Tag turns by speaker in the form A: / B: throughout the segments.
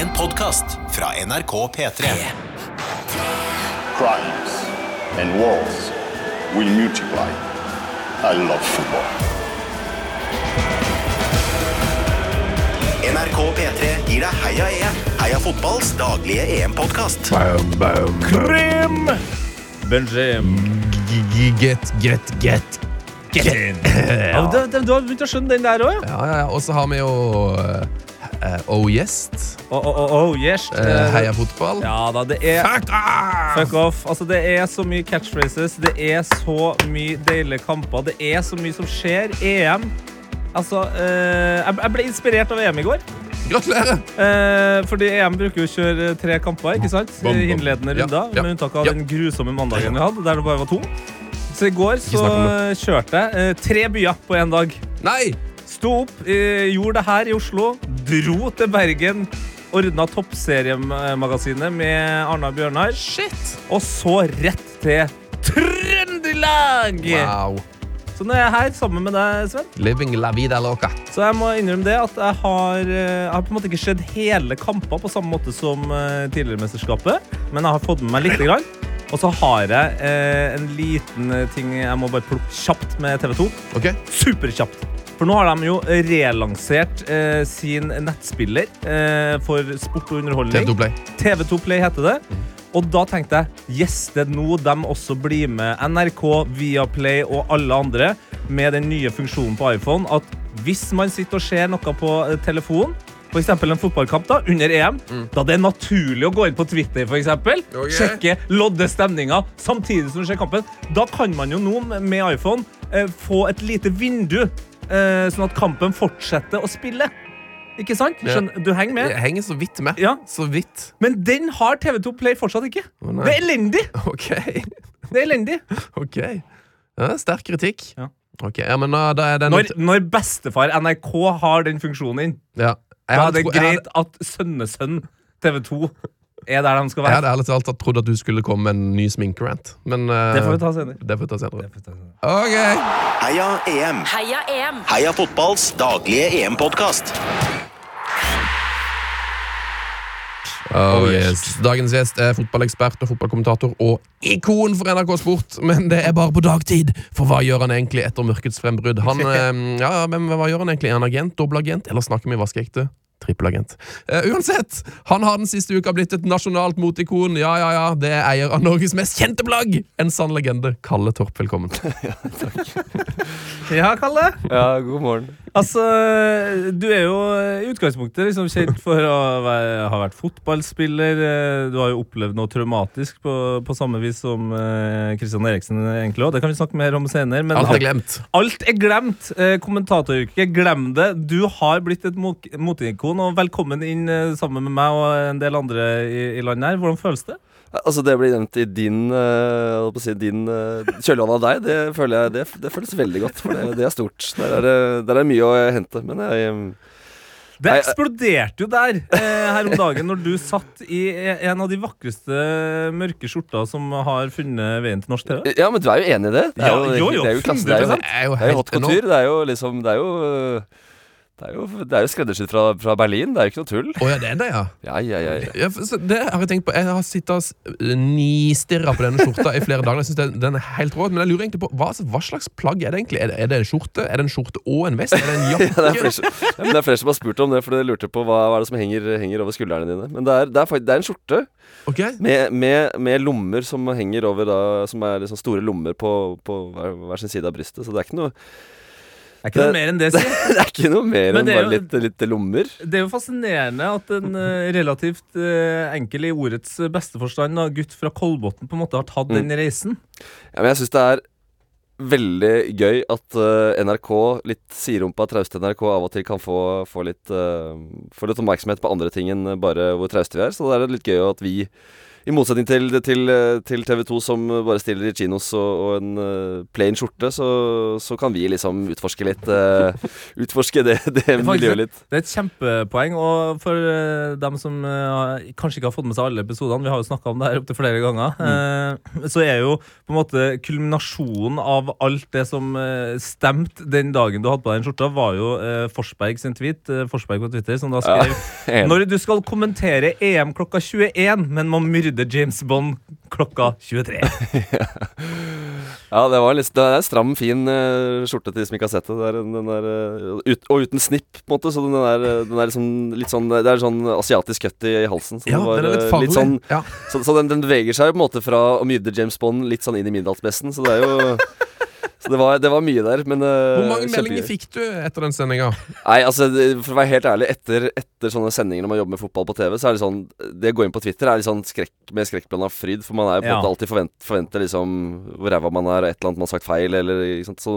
A: En podkast fra NRK P3.
B: crimes and wars will multiply. I love football.
A: NRK P3 gir deg Heia EM. Heia fotballs daglige EM-podkast.
C: Krim! Benjam.
D: Get, get, get.
C: Get in. Ja, du, du, har begynt å skjønne den der òg, ja?
D: Ja, ja, ja. Og så har vi jo uh, Oh Yes.
C: Oh, oh, oh, yes.
D: Uh, heia fotball.
C: Ja da, det er
D: Fuck off!
C: Fuck off. Altså, det er så mye catchphrases, det er så mye deilige kamper, det er så mye som skjer. EM. Altså, eh, jeg ble inspirert av EM i går.
D: Gratulerer!
C: Eh, fordi EM bruker jo å kjøre tre kamper, ikke sant?
D: Bom.
C: Innledende runder,
D: ja,
C: med unntak av
D: ja.
C: den grusomme mandagen vi hadde, der det bare var to. Så i går så kjørte jeg eh, tre byer på én dag.
D: Nei!
C: Sto opp, eh, gjorde det her i Oslo, dro til Bergen, ordna Toppseriemagasinet med Arna Bjørnar,
D: Shit!
C: og så rett til Trøndelag!
D: Wow.
C: Så nå er jeg her sammen med deg, Sven.
D: Living la vida loca.
C: Så jeg må innrømme det at jeg har, eh, jeg har på en måte ikke sett hele kamper på samme måte som eh, tidligere mesterskapet, men jeg har fått med meg lite grann. Og så har jeg eh, en liten ting jeg må bare plukke kjapt med TV 2.
D: Okay.
C: Superkjapt. For nå har de jo relansert eh, sin nettspiller eh, for sport og underholdning.
D: TV2 Play.
C: TV2 Play heter det. Og da tenkte jeg yes, det er nå de også blir med NRK, Viaplay og alle andre med den nye funksjonen på iPhone at hvis man sitter og ser noe på telefonen telefon, f.eks. en fotballkamp da, under EM, da det er naturlig å gå inn på Twitter for eksempel,
D: Ok.
C: sjekke, lodde stemninga samtidig som du ser kampen, da kan man jo nå med iPhone eh, få et lite vindu, eh, sånn at kampen fortsetter å spille. Ikke sant? Skjønner, du henger med?
D: Jeg henger så vidt med.
C: Ja.
D: Så vidt.
C: Men den har TV2 Play fortsatt ikke.
D: Oh,
C: det er elendig!
D: Ok.
C: Det er elendig.
D: ok. Ja, sterk kritikk.
C: Ja.
D: Ok, ja, men er den
C: Når, når bestefar NRK har den funksjonen inn,
D: ja.
C: Da er det greit hadde... at sønnesønn TV2 er der de skal
D: Jeg hadde ærlig talt trodd at du skulle komme med en ny sminkerant. Men uh,
C: Det får vi ta senere.
D: det får vi ta senere.
C: Det får vi ta senere.
D: Ok.
A: Heia EM.
E: Heia EM!
A: Heia fotballs daglige EM-podkast.
D: Oh, yes. Dagens gjest er fotballekspert og fotballkommentator og ikon for NRK Sport. Men det er bare på dagtid, for hva gjør han egentlig etter mørkets frembrudd? Han, eh, ja, men hva gjør han egentlig? Er han agent, dobbelagent, eller snakker vi vaskeekte? Trippelagent. Uh, uansett, han har den siste uka blitt et nasjonalt moteikon. Ja, ja, ja, det er eier av Norges mest kjente plagg! En sann legende. Kalle Torp, velkommen.
C: ja, takk. Ja, Kalle.
F: Ja, god morgen.
C: Altså, du er jo i utgangspunktet liksom kjent for å være, ha vært fotballspiller. Eh, Du har jo opplevd noe traumatisk på, på samme vis som Kristian Christian Eriksen egentlig òg. Det kan vi snakke mer om senere. Men
D: Alt er glemt.
C: Alt er glemt. Eh, kommentatoryrket, glem det. Du har blitt et mo- moteikon, og velkommen inn eh, sammen med meg og en del andre i, i landet her. Hvordan føles det?
F: Altså Det blir nevnt i din, uh, å si, din uh, kjølvann av deg. Det føler jeg, det, det føles veldig godt, for det, det er stort. Der er, det- der er mye å hente. Men jeg um,
C: Det eksploderte jo der eh, her om dagen når du satt i en av de vakreste mørke skjorta som har funnet veien til norsk TV.
F: Ja, men du er jo enig i det? Det er
C: Ja, jo, jo,
F: det er jo klasse, det er jo,
C: 100%.
D: Det er jo
F: det er jo hot couture. Det er jo liksom Det er jo Det er jo, det er jo skreddersydd fra, fra Berlin. Det er jo ikke noe tull.
D: Oh, ja, det er det, ja.
F: Ja, ja, ja, ja.
D: Det har jeg tenkt på Jeg har sittet og s- nistirra på denne skjorta i flere dager. Jeg synes den, er helt rå Men jeg lurer egentlig på hva, hva slags plagg er det egentlig? Er det, er det en skjorte? Er det en skjorte og en vest? Er det en
F: Ja, det, er flere, ja, det er flere som har spurt om det, for de lurte på hva, hva er det som henger, henger over skuldrene dine. Men det er, det er, det er en skjorte
D: Okay.
F: med, med, med lommer som henger over da, Som er liksom store lommer på, på hver, hver sin side av brystet. Så det er ikke noe
C: Er ikke noe mer enn det, si.
F: Det er ikke noe mer enn bare litt, litt lommer.
C: Det er jo fascinerende at en eh, relativt uh, enkel i ordets beste forstand gutt fra Kolbotn på en måte har tatt den reisen.
F: Ja, men jeg synes det er veldig gøy at uh, NRK, litt siderumpa trauste NRK, av og til kan få, få, litt, uh, få litt oppmerksomhet på andre ting enn bare hvor trauste vi er. Så da er det litt gøy at vi I motsetning til, til, til TV 2 som bare stiller i chinos og, og en uh, plain skjorte, så, så kan vi liksom utforske litt uh, Utforske det, det miljøet litt.
C: Det er et kjempepoeng. Og for uh, dem som kanskje ikke har fått med seg alle episodene, vi har jo snakka om det her opptil flere ganger, uh, så er jo på en måte kulminasjonen av alt det som stemte den dagen du hadde på deg den skjorta, var jo Forsberg sin tweet, Forsberg på Twitter, som da skrev
F: ja.
C: Når du skal kommentere EM klokka 21, men må myrde James Bond klokka 23.
F: Ja, det var litt, det er en stram, fin uh, skjorte til de som ikke har sett det. det er, den der, uh, ut, og uten snipp, på en måte. Så den er, uh, den er liksom, litt sånn Det er sånn asiatisk cut i, i halsen. Så,
D: Ja,
F: var,
D: den er litt
F: uh, sånn,
D: ja.
F: så, så den, den beveger seg på en måte fra å myrde James Bond litt sånn inn i middelhavsbesten. Så det er jo Så det var, det var mye der, men uh,
D: Hvor mange meldinger fikk du etter den sendinga?
F: Altså For å være helt ærlig, etter, etter sånne sendinger når man jobber med fotball på TV, så er det sånn Det å gå inn på Twitter er litt sånn skrekk med skrekkblanda fryd. For man er jo på en
C: Ja.
F: måte alltid forvent, forventer liksom hvor ræva man er, og et eller annet man har sagt feil, eller ikke sant. Så,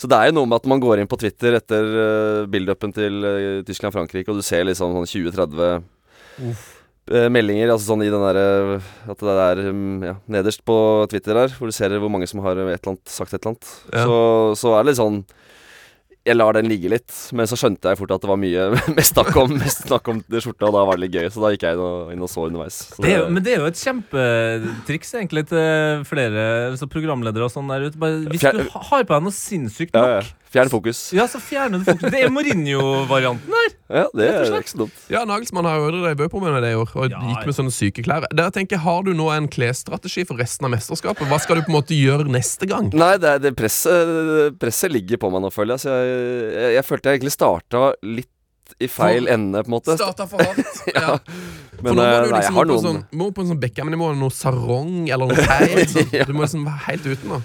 F: så det er jo noe med at man går inn på Twitter etter uh, build-upen til uh, Tyskland-Frankrike, og du ser liksom sånn 20-30 eh, meldinger, altså sånn i den derre At det er um, ja, nederst på Twitter der, hvor du ser hvor mange som har et eller annet, sagt et eller annet.
D: Ja.
F: Så, så er det litt sånn jeg lar den ligge litt, men så skjønte jeg fort at det var mye mest snakk om, mest snakk om det skjorta, og da var det litt gøy. Så da gikk jeg inn og, inn og så underveis. Så
C: Det er men det er jo et kjempetriks egentlig til flere altså programledere og sånn der ute. Hvis du har på deg noe sinnssykt nok.
F: Fjern fokus.
C: ja, så fjerner du fokus. Det er Mourinho-varianten her.
F: Ja, det er ikke så dumt.
D: Ja, Nagelsmann har jo drevet på med det i år, og
C: Ja,
D: gikk med sånne syke klær. Der tenker jeg, Har du nå en klesstrategi for resten av mesterskapet? Hva skal du på en måte gjøre neste gang?
F: Nei, det, det presset, presset ligger på meg nå, føler jeg. Så jeg, jeg, jeg følte jeg egentlig starta litt i feil
D: For-
F: ende, på en måte.
D: Starta for hardt. ja. For
F: Men
D: nå må
F: eh,
D: du
F: nei, jeg
D: liksom
F: har
D: opp på
F: noen
D: sånn, må på en sånn Beckham-nivå, noe sarong eller noe feil. sånn.
F: Ja.
D: Du må liksom være helt uten nå.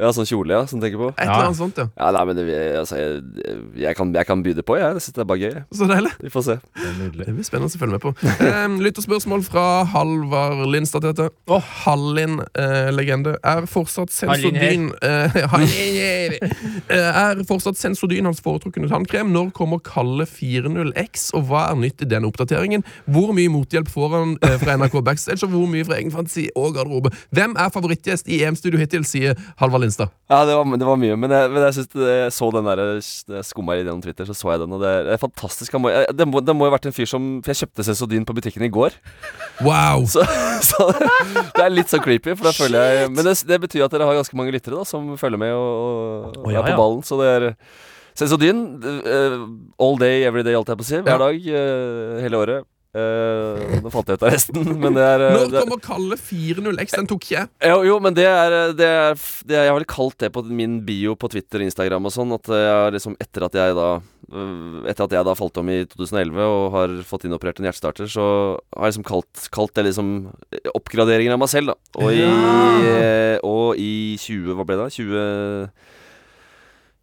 F: Ja, sånn kjole, ja, som du tenker på.
D: Et eller annet sånt, ja.
F: Ja, nei, men det, altså, jeg, jeg, kan, jeg kan by det på, jeg. Jeg synes det er bare gøy.
D: Så deilig.
F: Vi får se.
D: Det blir spennende å følge med på. Um, Lytterspørsmål fra Halvard Lindstad heter det. Hallin, eh, legende. Er fortsatt Sensodyn eh, eh, Er fortsatt Sensodyn hans foretrukne tannkrem? Når kommer Kalle 40X, og hva er nytt i den oppdateringen? Hvor mye mothjelp får han eh, fra NRK Backstage, og hvor mye fra egen fantasi og garderobe? Hvem er favorittgjest i EM-studio hittil, sier Halvard Lindstad.
F: Ja, det var, det var mye, men jeg, men jeg synes det, jeg så den der skumma gjennom Twitter, så så jeg den, og det er, det er fantastisk. Må, det, må, det må jo ha vært en fyr som For jeg kjøpte Sensodyn på butikken i går.
D: Wow!
F: Så, så det er litt så creepy, for da føler jeg Men det, betyr at dere har ganske mange lyttere da som følger med og, og,
C: oh, ja,
F: er på ballen. Så det er Sensodyn, uh, all day, every day, holdt jeg på å si. Hver dag, uh, hele året. Uh, nå fant jeg ut av resten, men det er eh,
D: Når kommer Kalle 40X? Den tok ikke jeg.
F: jo, jo, men det er, det er, det er Jeg har vel kalt det på min bio på Twitter Instagram og sånn, at jeg liksom etter at jeg da Etter at jeg da falt om i 2011 og har fått inoperert en hjertestarter, så har jeg liksom kalt, kalt det liksom oppgraderingen av meg selv, da. Og i, ja. og i 20 Hva ble det? da? 20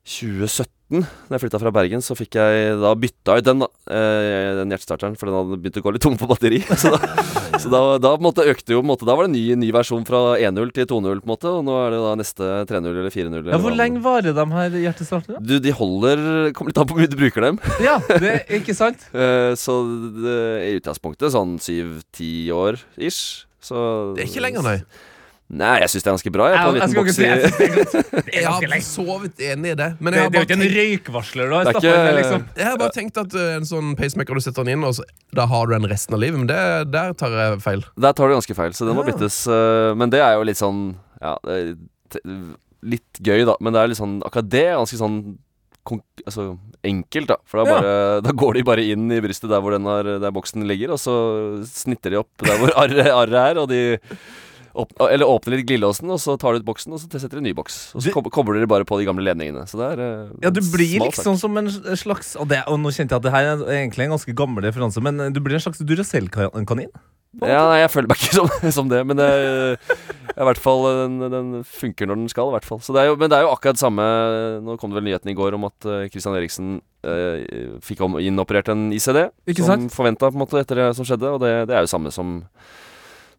F: 2017, da jeg flytta fra Bergen, så fikk jeg da bytta ut den, da. Eh, den hjertestarteren, for den hadde begynt å gå litt tom for batteri. Så da, så da, da på en måte økte jo på en måte, Da var det en ny, ny versjon fra 1-0 til 2-0, på en måte. Og nå er det da neste 3-0 eller 4-0.
C: Ja, hvor lenge varer de her hjertestarterne?
F: Du, de holder Kommer litt an på hvor mye du bruker dem.
C: Ja, det er ikke sant?
F: Eh, så det, i utgangspunktet sånn 7-10 år ish. Så
D: Det er ikke lenger, nei.
F: Nei, jeg syns det er ganske bra. Jeg, på en
C: Jeg, jeg
F: liten boks
C: si
F: i
C: jeg.
D: Jeg har sovet enig i det. Men
C: Det,
D: jeg har
C: det er jo ikke en røykvarsler
F: er
C: inn med,
F: ikke-
C: liksom.
D: jeg har bare tenkt at eh, en sånn pacemaker du setter den inn, og så, da har du den resten av livet. Men det, der tar jeg feil.
F: Der tar du ganske feil, så den må
D: Ja.
F: byttes. eh, men det er jo litt sånn Ja, litt gøy, da. Men det er litt sånn akkurat det er ganske sånn altså, enkelt, da. For da,
C: Ja.
F: da går de bare inn i brystet der hvor den har, der boksen ligger, og så snitter de opp der hvor arret arre er, og de åpner, eller åpner litt glidelåsen, og så tar du ut boksen, og så setter du en ny boks. Og så
C: Det-
F: kob- kobler dere bare på de gamle ledningene. Så det er eh,
C: Ja, du blir liksom som en slags Og, det, og nå kjente jeg at det her er egentlig en ganske gammel referanse, men du blir en slags Duracell-kanin.
F: Ja, nei, jeg føler meg ikke som, som det, men det, i hvert fall den, den funker når den skal, i hvert fall. Så det jo, men det er jo akkurat samme Nå kom det vel nyheten i går om at eh, Christian Eriksen eh, fikk om, innoperert en ICD.
C: Ikke
F: som forventa, etter det som skjedde, og det, det er jo samme som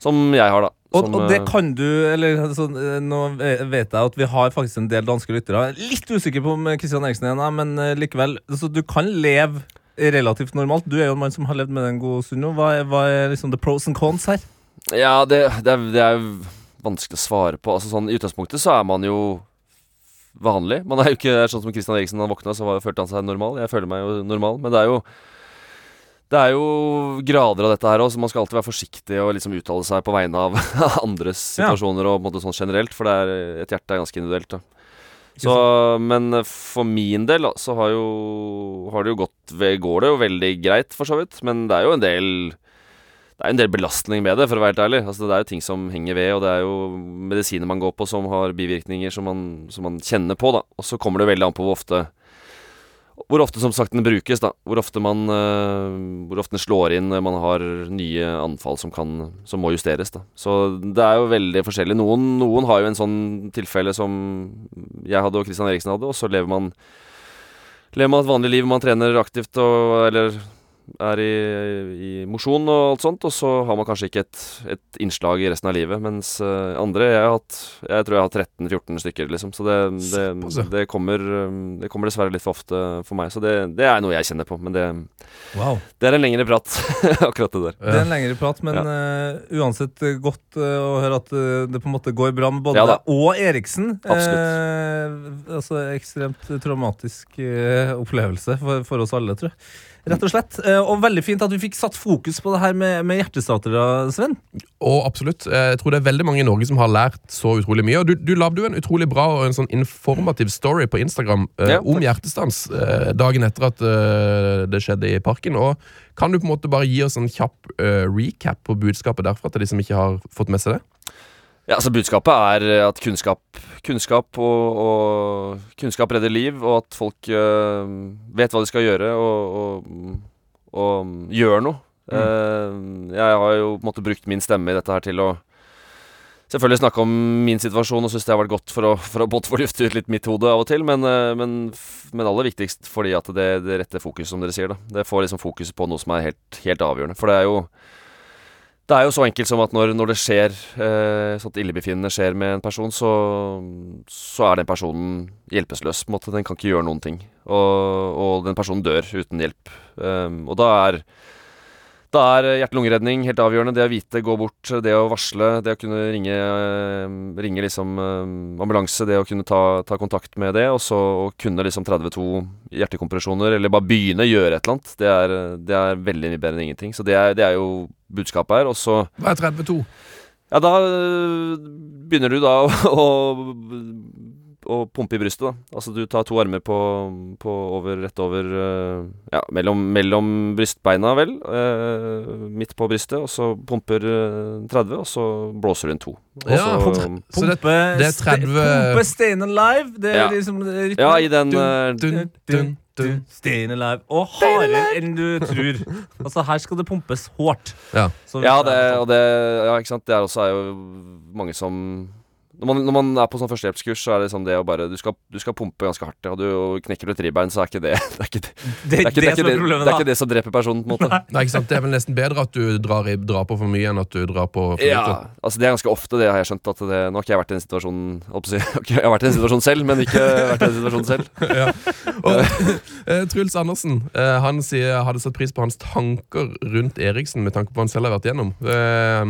F: som jeg har, da.
C: Og,
F: Som,
C: og det
F: eh,
C: kan du eller altså, eh, Nå vet jeg at vi har faktisk en del danske lyttere. Litt usikker på om Kristian Eriksen er en, men eh, likevel. Så du kan leve relativt normalt. Du er jo en mann som har levd med det en god stund nå. Hva hva er liksom the pros and cons her?
F: Ja, det, det, er, det er vanskelig å svare på. Altså sånn, I utgangspunktet så er man jo vanlig. Man er jo ikke sånn som Kristian Eriksen. Han våkna, så var, følte han seg normal. Jeg føler meg jo normal. Men det er jo det er jo grader av dette her òg, så man skal alltid være forsiktig og liksom uttale seg på vegne av andres
C: Ja.
F: situasjoner og på en måte sånn generelt, for det er, et hjerte er ganske individuelt. da så, Men for min del så har jo Har det jo gått Går det jo veldig greit, for så vidt. Men det er jo en del Det er en del belastning med det, for å være helt ærlig. Altså, det er jo ting som henger ved, og det er jo medisiner man går på som har bivirkninger som man, som man kjenner på, da. Og så kommer det veldig an på hvor ofte hvor ofte som sagt den brukes, da. Hvor ofte man uh, Hvor ofte den slår inn når man har nye anfall som, kan, som må justeres. da Så det er jo veldig forskjellig. Noen, noen har jo en sånn tilfelle som jeg hadde og Christian Eriksen hadde, og så lever man Lever man et vanlig liv, man trener aktivt og Eller er i, i mosjon og alt sånt, og så har man kanskje ikke et, et innslag i resten av livet. Mens øh, andre Jeg har hatt Jeg tror jeg har hatt 13-14 stykker, liksom. Så det, det, det, kommer, øh, det kommer dessverre litt for ofte for meg. Så det, det er noe jeg kjenner på. Men det,
C: Wow.
F: det er en lengre prat, akkurat det der.
C: Det er en lengre prat, men eh, uansett eh, godt uh, å høre at eh, det på en måte går bra med både
F: Ja
C: deg og Eriksen.
F: Absolutt.
C: Uh, altså Ekstremt traumatisk eh, opplevelse for, for oss alle, tror jeg. Rett og slett. Eh, og veldig fint at vi fikk satt fokus på det her med, med hjertestartere, Sven.
D: Og absolutt. eh, Jeg tror det er veldig mange i Norge som har lært så utrolig mye. Og du, du lagde jo en utrolig bra og en sånn informativ story på Instagram eh,
F: Ja,
D: om hjertestans eh, dagen etter at eh, det skjedde i parken. Og kan du på en måte bare gi oss en kjapp recap på budskapet derfra til de som ikke har fått med seg det?
F: Ja, altså Budskapet er eh, at kunnskap, kunnskap og, og Kunnskap redder liv, og at folk øh, vet hva de skal gjøre, og, og, og gjør noe. Eh, jeg har jo på en måte brukt min stemme i dette her til å Selvfølgelig snakke om min situasjon og syns det har vært godt for å, for å både få lufte ut litt mitt hode av og til, men, men, men aller viktigst fordi at det, det retter fokus, som dere sier. da Det får liksom fokus på noe som er helt, helt avgjørende. For det er jo det er jo så enkelt som at når, når det skjer eh, sånt illebefinnende skjer med en person, så, så er den personen hjelpeløs. på en måte Den kan ikke gjøre noen ting. Og, og den personen dør uten hjelp. Um, og da er da er hjerte-lungeredning helt avgjørende. Det å vite, gå bort, det å varsle, det å kunne ringe, eh, ringe liksom eh, ambulanse, det å kunne ta, ta kontakt med det, og så å kunne liksom 32 hjertekompresjoner, eller bare begynne å gjøre et eller annet, det er, det er veldig mye bedre enn ingenting. Så det er, det er jo budskapet her. Og så
D: Hva er 32?
F: ja, da begynner du da å, å, å pumpe i brystet, da. Altså du tar to armer på, på over, rett over øh, Ja, mellom, mellom brystbeina, vel. øh, midt på brystet, og så pumper øh, 30, og så blåser du inn to. Og
D: Ja,
F: så-
D: Så det-
C: Pumpe,
D: det er 30
C: ste- Pumpe Stayin' Alive. Det er
F: Ja.
C: liksom rytmen.
F: ja, i den
D: Dun, dun, dun, dun.
C: Stayin' Alive. Og hardere enn du tror. Altså, her skal det pumpes hardt.
D: Ja.
C: Så-
F: Ja, det, og det Ja, ikke sant. Det er også er jo mange som når man, når man er på sånn førstehjelpskurs, så er det sånn det å bare Du skal, du skal pumpe ganske hardt. Ja, du, og knekker du et ribbein, så er ikke det Det er ikke det,
C: Det
F: det,
C: er
F: ikke, det, er
C: som
F: ikke
C: er
F: det, det, er ikke det som dreper personen, på en måte.
D: Nei, ikke sant? Det er vel nesten bedre at du drar, i, drar på for mye enn at du drar på for lite.
F: Ja, altså det er ganske ofte, det har jeg skjønt. At det, nå har ikke jeg vært i den situasjonen ok, Jeg har vært i den situasjonen selv, men ikke vært i den situasjonen selv.
D: Og, eh, Truls Andersen eh, Han sier hadde satt pris på hans tanker rundt Eriksen med tanke på hva han selv har vært gjennom. Eh,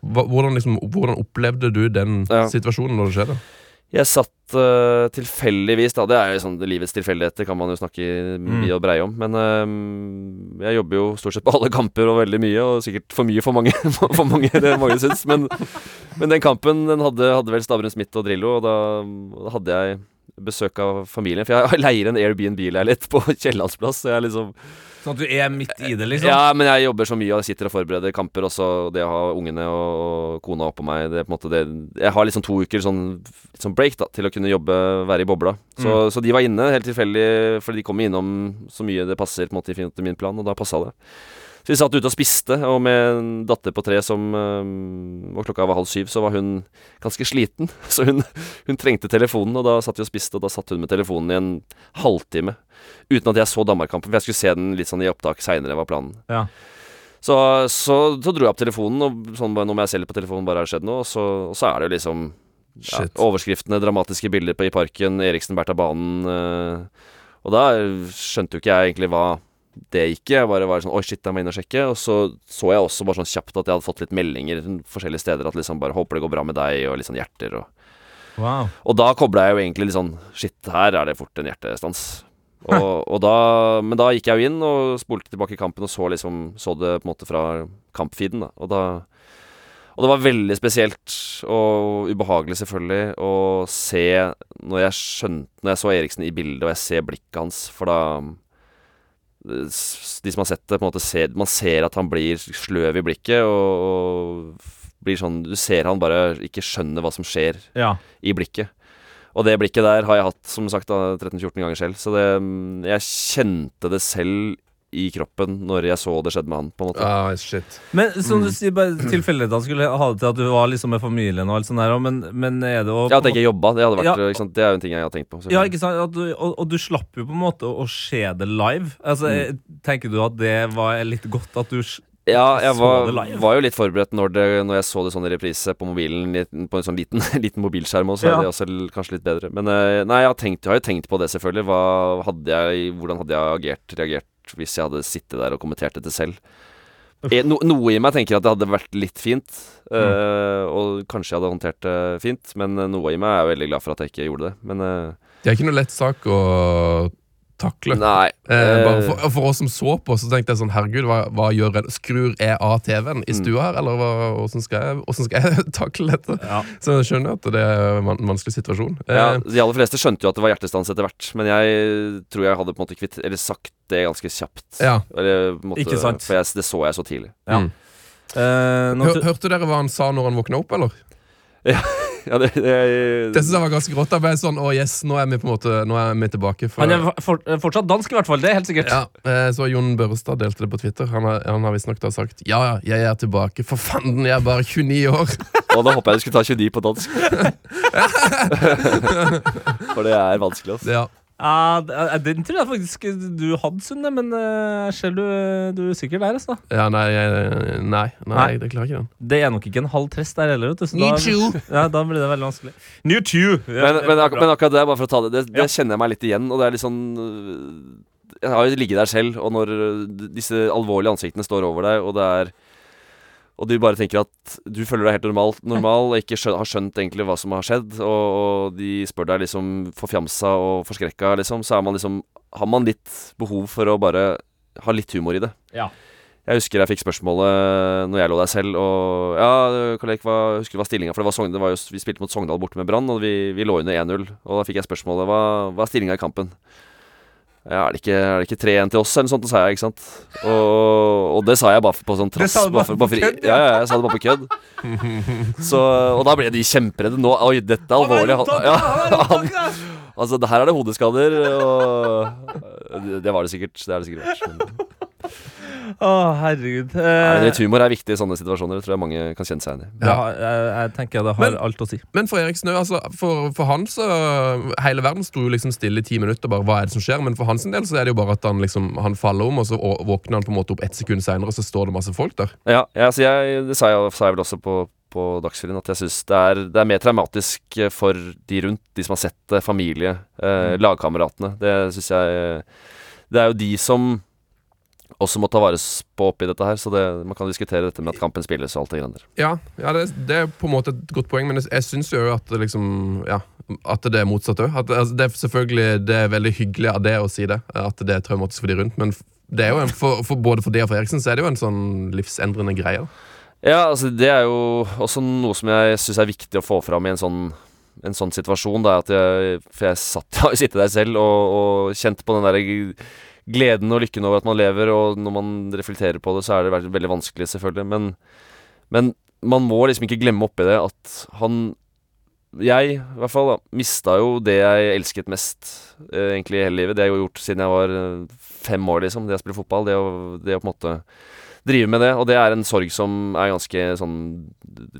D: hvordan, liksom, hvordan opplevde du den
F: Ja.
D: Situasjonen når det skjedde?
F: Jeg satt uh, tilfeldigvis da Det er jo sånn livets tilfeldigheter, kan man jo snakke mye og breie om. Men uh, jeg jobber jo stort sett på alle kamper og veldig mye, og sikkert for mye for mange, for mange det mange syns. Men, men den kampen den hadde, hadde vel Stavrum Smith og Drillo, og da, da hadde jeg besøk av familien. For jeg leier en Airbnb-leilighet på Kiellandsplass. Så jeg liksom
C: Sånn at du er midt i det, liksom.
F: Ja, men jeg jobber så mye og jeg sitter og forbereder kamper også. Og det å ha ungene og, kona oppå meg det er på en måte det, Jeg har liksom to uker sånn, sånn break da til å kunne jobbe, være i bobla. Så, så de var inne helt tilfeldig, for de kom innom så mye det passer på en måte til min plan, og da passa det. Så vi satt ute og spiste, og med en datter på tre som Og klokka var halv syv, så var hun ganske sliten. Så hun, hun trengte telefonen, og da satt vi og spiste, og da satt hun med telefonen i en halvtime. Uten at jeg så Danmark-kampen, for jeg skulle se den litt sånn i opptak seinere, var planen.
C: Ja.
F: Så, så, så dro jeg opp telefonen, og sånn bare, nå må jeg se litt på telefonen, bare har skjedd noe, og så, og så er det jo liksom ja, overskriftene, dramatiske bilder på, i parken, Eriksen bært av banen. Øh, og da skjønte jo ikke jeg egentlig hva, det gikk. Jeg bare var sånn Oi, shit, jeg må inn og sjekke. Og så så jeg også bare sånn kjapt at jeg hadde fått litt meldinger forskjellige steder. At liksom bare 'Håper det går bra med deg', og litt sånn hjerter og
C: Wow.
F: Og da kobla jeg jo egentlig litt sånn Shit, her er det fort en hjertestans. Og, og da, men da gikk jeg jo inn og spolte tilbake kampen og så liksom Så det på en måte fra kampfeeden, da. Og da Og det var veldig spesielt og ubehagelig, selvfølgelig, å se når jeg skjønte Når jeg så Eriksen i bildet, og jeg ser blikket hans, for da De som har sett det, på en måte ser Man ser at han blir sløv i blikket, og, og blir sånn Du ser han bare ikke skjønner hva som skjer
C: Ja.
F: i blikket. Og det blikket der har jeg hatt som sagt 13-14 ganger selv. Så det, mm, jeg kjente det selv i kroppen når jeg så det skjedde med han. på en måte
D: Ah, shit.
C: Men som du sier, bare tilfeldighetene skulle ha det til at du var liksom med familien og alt sånt der, men, men er det å
F: Ja, At jeg ikke jobba, det hadde vært
C: Ja.
F: ikke sant? Det er jo en ting jeg har tenkt på.
C: Ja, ikke sant? At du, og, og du slapp jo på en måte å se det live. Altså,
F: Mm.
C: eh, Tenker du at det var litt godt at du
F: Ja, jeg var, var jo litt forberedt når, det, når jeg så det sånn i reprise på mobilen, på en sånn liten, liten mobilskjerm også, så
C: Ja.
F: er det også kanskje litt bedre. Men eh, nei, jeg har, tenkt, jeg har jo tenkt på det, selvfølgelig. Hva hadde jeg, hvordan hadde jeg agert, reagert hvis jeg hadde sittet der og kommentert dette selv? Eh, No, noe i meg tenker at det hadde vært litt fint, eh, og kanskje jeg hadde håndtert det fint. Men noe i meg er veldig glad for at jeg ikke gjorde det. Men uh,
D: Det er ikke noe lett sak å takle.
F: nei.
D: Eh,
F: eh,
D: bare for, for oss som så på, så tenkte jeg sånn Herregud, hva, hva gjør jeg? Skrur jeg av TV-en i stua her, eller hva, hvordan, skal jeg, hvordan skal jeg takle dette?
C: Ja.
D: Så jeg skjønner at det er en van- vanskelig situasjon.
F: Ja,
D: Eh,
F: De aller fleste skjønte jo at det var hjertestans etter hvert, men jeg tror jeg hadde på en måte kvitt Eller sagt det ganske kjapt.
D: ja.
F: Eller, måte,
C: Ikke sant.
F: For jeg, det så jeg så tidlig.
C: Ja.
D: Mm.
C: Eh,
D: Hør, hørte dere hva han sa når han våkna opp, eller?
F: Ja, det, det,
D: Det synes jeg var ganske grått. Da ble jeg sånn, å yes, nå er vi på en måte Nå er vi tilbake. For,
C: han er for, fortsatt dansk, i hvert fall. Det er helt sikkert.
D: ja, eh, så Jon Børrestad delte det på Twitter. Han har, han har visstnok sagt Ja, ja, jeg er tilbake. For fanden, jeg er bare 29 år.
F: og da håper jeg du skulle ta 29 på dansk. For det er vanskelig, altså.
D: Ja.
C: Ja, eh, den tror jeg faktisk du hadde, Sunne, men eh, jeg ser du, du er sikker der, altså.
D: ja, nei, jeg- nei, nei,
C: Nei.
D: det klarer ikke den.
C: Det er nok ikke en halv trest der heller, vet du. så da- Ja, da blir det veldig vanskelig. New two!
F: Men, men, ak men akkurat det, bare for å ta det, det, det
C: Ja.
F: kjenner jeg meg litt igjen. Og det er litt sånn øh, Jeg har jo ligget der selv, og når disse alvorlige ansiktene står over deg, og det er og du bare tenker at du føler deg helt normal, normal og ikke skjøn, har skjønt egentlig hva som har skjedd, og, og de spør deg liksom forfjamsa og forskrekka, liksom, så man liksom Har man litt behov for å bare ha litt humor i det.
C: Ja.
F: Jeg husker jeg fikk spørsmålet når jeg lå der selv, og Ja, kollega, hva husker du hva stillinga For det var Sogne, det var jo, vi spilte mot Sogndal borte med Brann, og vi, vi lå under 1-0. Og da fikk jeg spørsmålet hva, hva er stillinga i kampen? Ja, er det ikke, er det ikke 3-1 til oss, eller noe sånt? Det sa jeg, ikke sant? Og, og det sa jeg bare på sånn trass.
C: bare
F: for-
C: på
F: for-
C: kødd,
F: Ja, ja, jeg sa det bare på kødd. Så, og da ble de kjemperedde. Nå, oi, dette er alvorlig. Han, ja, han, altså, her er det hodeskader, og det, det var det sikkert. Det er det sikkert vært. Men,
C: Å, herregud.
F: Nei,
C: Eh,
F: litt humor er viktig i sånne situasjoner. Det tror jeg mange kan kjenne seg igjen i.
C: ja, jeg, jeg tenker det har
D: Men-
C: alt å si.
D: Men for Erik Snø, altså, for, for han så Hele verden sto jo liksom stille i ti minutter. Bare, hva er det som skjer? Men for hans del så er det jo bare at han liksom Han faller om, og så å- våkner han på en måte opp ett sekund seinere, og så står det masse folk der.
F: Ja, ja så jeg, det sa jeg, sa jeg vel også på, på Dagsrevyen, at jeg syns det, er- det er mer traumatisk eh, for de rundt, de som har sett det, familie, eh, lagkameratene. Det syns jeg Det er jo de som også må ta vare på oppi dette her, så det, man kan diskutere dette med at kampen spilles og alt det greiene der.
D: Ja, ja det, det er på en måte et godt poeng, men jeg, jeg syns jo at det liksom Ja, at det er motsatt òg. Altså, det er selvfølgelig Det er veldig hyggelig av det å si det, at det er traumatisk for de rundt, men det er jo en, for, for både for de og for Eriksen så er det jo en sånn livsendrende greie.
F: Ja, altså det er jo også noe som jeg syns er viktig å få fram i en sånn en sånn situasjon, da, at jeg, for jeg satt, har sittet der selv og, og kjent på den der g- gleden og lykken over at man lever, og når man reflekterer på det, så er det veldig vanskelig, selvfølgelig. Men, men man må liksom ikke glemme oppi det at han Jeg, i hvert fall, da, mista jo det jeg elsket mest eh, egentlig i hele livet. Det jeg har gjort siden jeg var eh, fem år, liksom. Det å spille fotball. Det å, det å på en måte drive med det. Og det er en sorg som er ganske sånn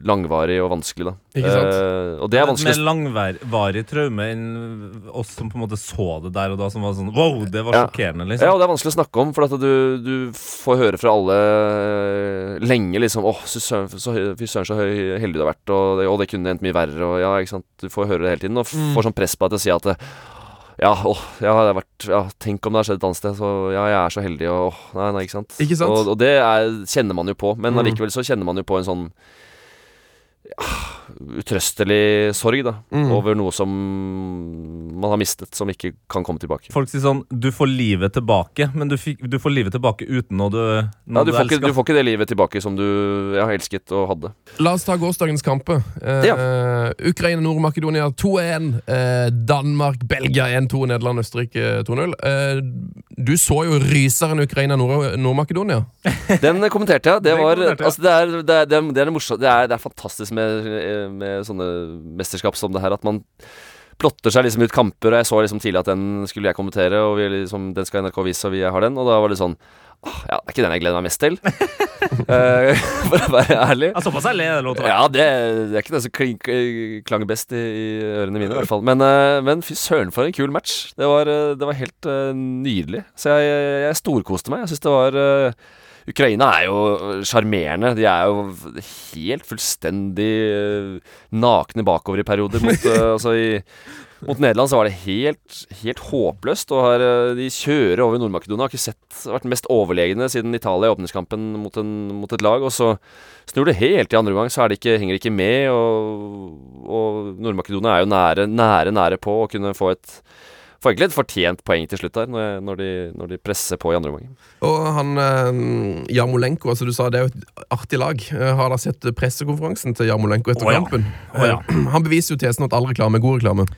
F: langvarig og vanskelig, da.
D: Ikke sant?
F: Eh, og det er vanskelig
C: Med langvarig traume enn oss som på en måte så det der og da, som var sånn wow, det var
F: Ja.
C: sjokkerende,
F: Ja,
C: liksom.
F: og det er vanskelig å snakke om, for at du, du får høre fra alle eh, lenge liksom Åh, fy søren, så, så, så heldig du har vært, og det, og det kunne endt mye verre, og ja, ikke sant. Du får høre det hele tiden, og
C: Mm.
F: får sånn press på deg til å si at Ja, åh, ja, det har vært, ja, tenk om det har skjedd et annet sted. Så ja, jeg er så heldig, og åh, nei, nei, ikke sant.
D: Ikke sant?
F: Og, og det er, kjenner man jo på, men
D: Mm.
F: allikevel så kjenner man jo på en sånn ja, utrøstelig sorg, da.
D: Mm.
F: Over noe som man har mistet, som ikke kan komme tilbake.
C: Folk sier sånn Du får livet tilbake, men du, fikk, du får livet tilbake uten noe du,
F: Ja,
C: du,
F: du, får ikke, du får ikke det livet tilbake som du ja, elsket og hadde.
D: La oss ta gårsdagens kamper. Eh, Ukraina, Nord-Makedonia 2-1. Eh, Danmark, Belgia 1-2. Nederland, Østerrike 2-0. Eh, du så jo ryseren Ukraina, Nord- Nord-Makedonia.
F: Den kommenterte jeg. Det, var,
C: kommenterte
F: altså, det, er, det, er, det, er, det, er. Det, er, det er fantastisk med, med sånne mesterskap som det her, at man plotter seg liksom ut kamper. Og jeg så liksom tidlig at den skulle jeg kommentere, og vi liksom, den skal NRK vise, og vi har den. Og da var det sånn «Åh, Ja, det er ikke den jeg gleder meg mest til. uh, for å være ærlig.
C: Ja, såpass ærlig er det lov til å være.
F: Ja, det, det er ikke den som klink, klang best i, i ørene mine, i hvert fall. Men, uh, men fy søren, for en kul match. Det var, eh, det var helt uh, nydelig. Så jeg, jeg, storkoste meg. Jeg syns det var Ukraina er jo sjarmerende. De er jo helt fullstendig eh, nakne bakover i perioder. Mot, eh, altså i, mot Nederland så var det helt, helt håpløst. Og har, eh, de kjører over Nord-Makedonia. Har ikke sett vært mest overlegne siden Italia i åpningskampen mot, en, mot et lag. Og så snur det helt i andre omgang, så er det ikke, henger det ikke med. Og, og Nord-Makedonia er jo nære, nære, nære på å kunne få et Får egentlig et fortjent poeng til slutt der, når, når, de, når de presser på i andre omgang.
D: Og han eh, Jarmolenko, altså du sa det er jo et artig lag. Eh, har dere sett pressekonferansen til Jarmolenko etter
C: oh, ja.
D: kampen?
C: Oh, ja.
D: Eh, Han beviser jo tesen at all reklame er god reklame.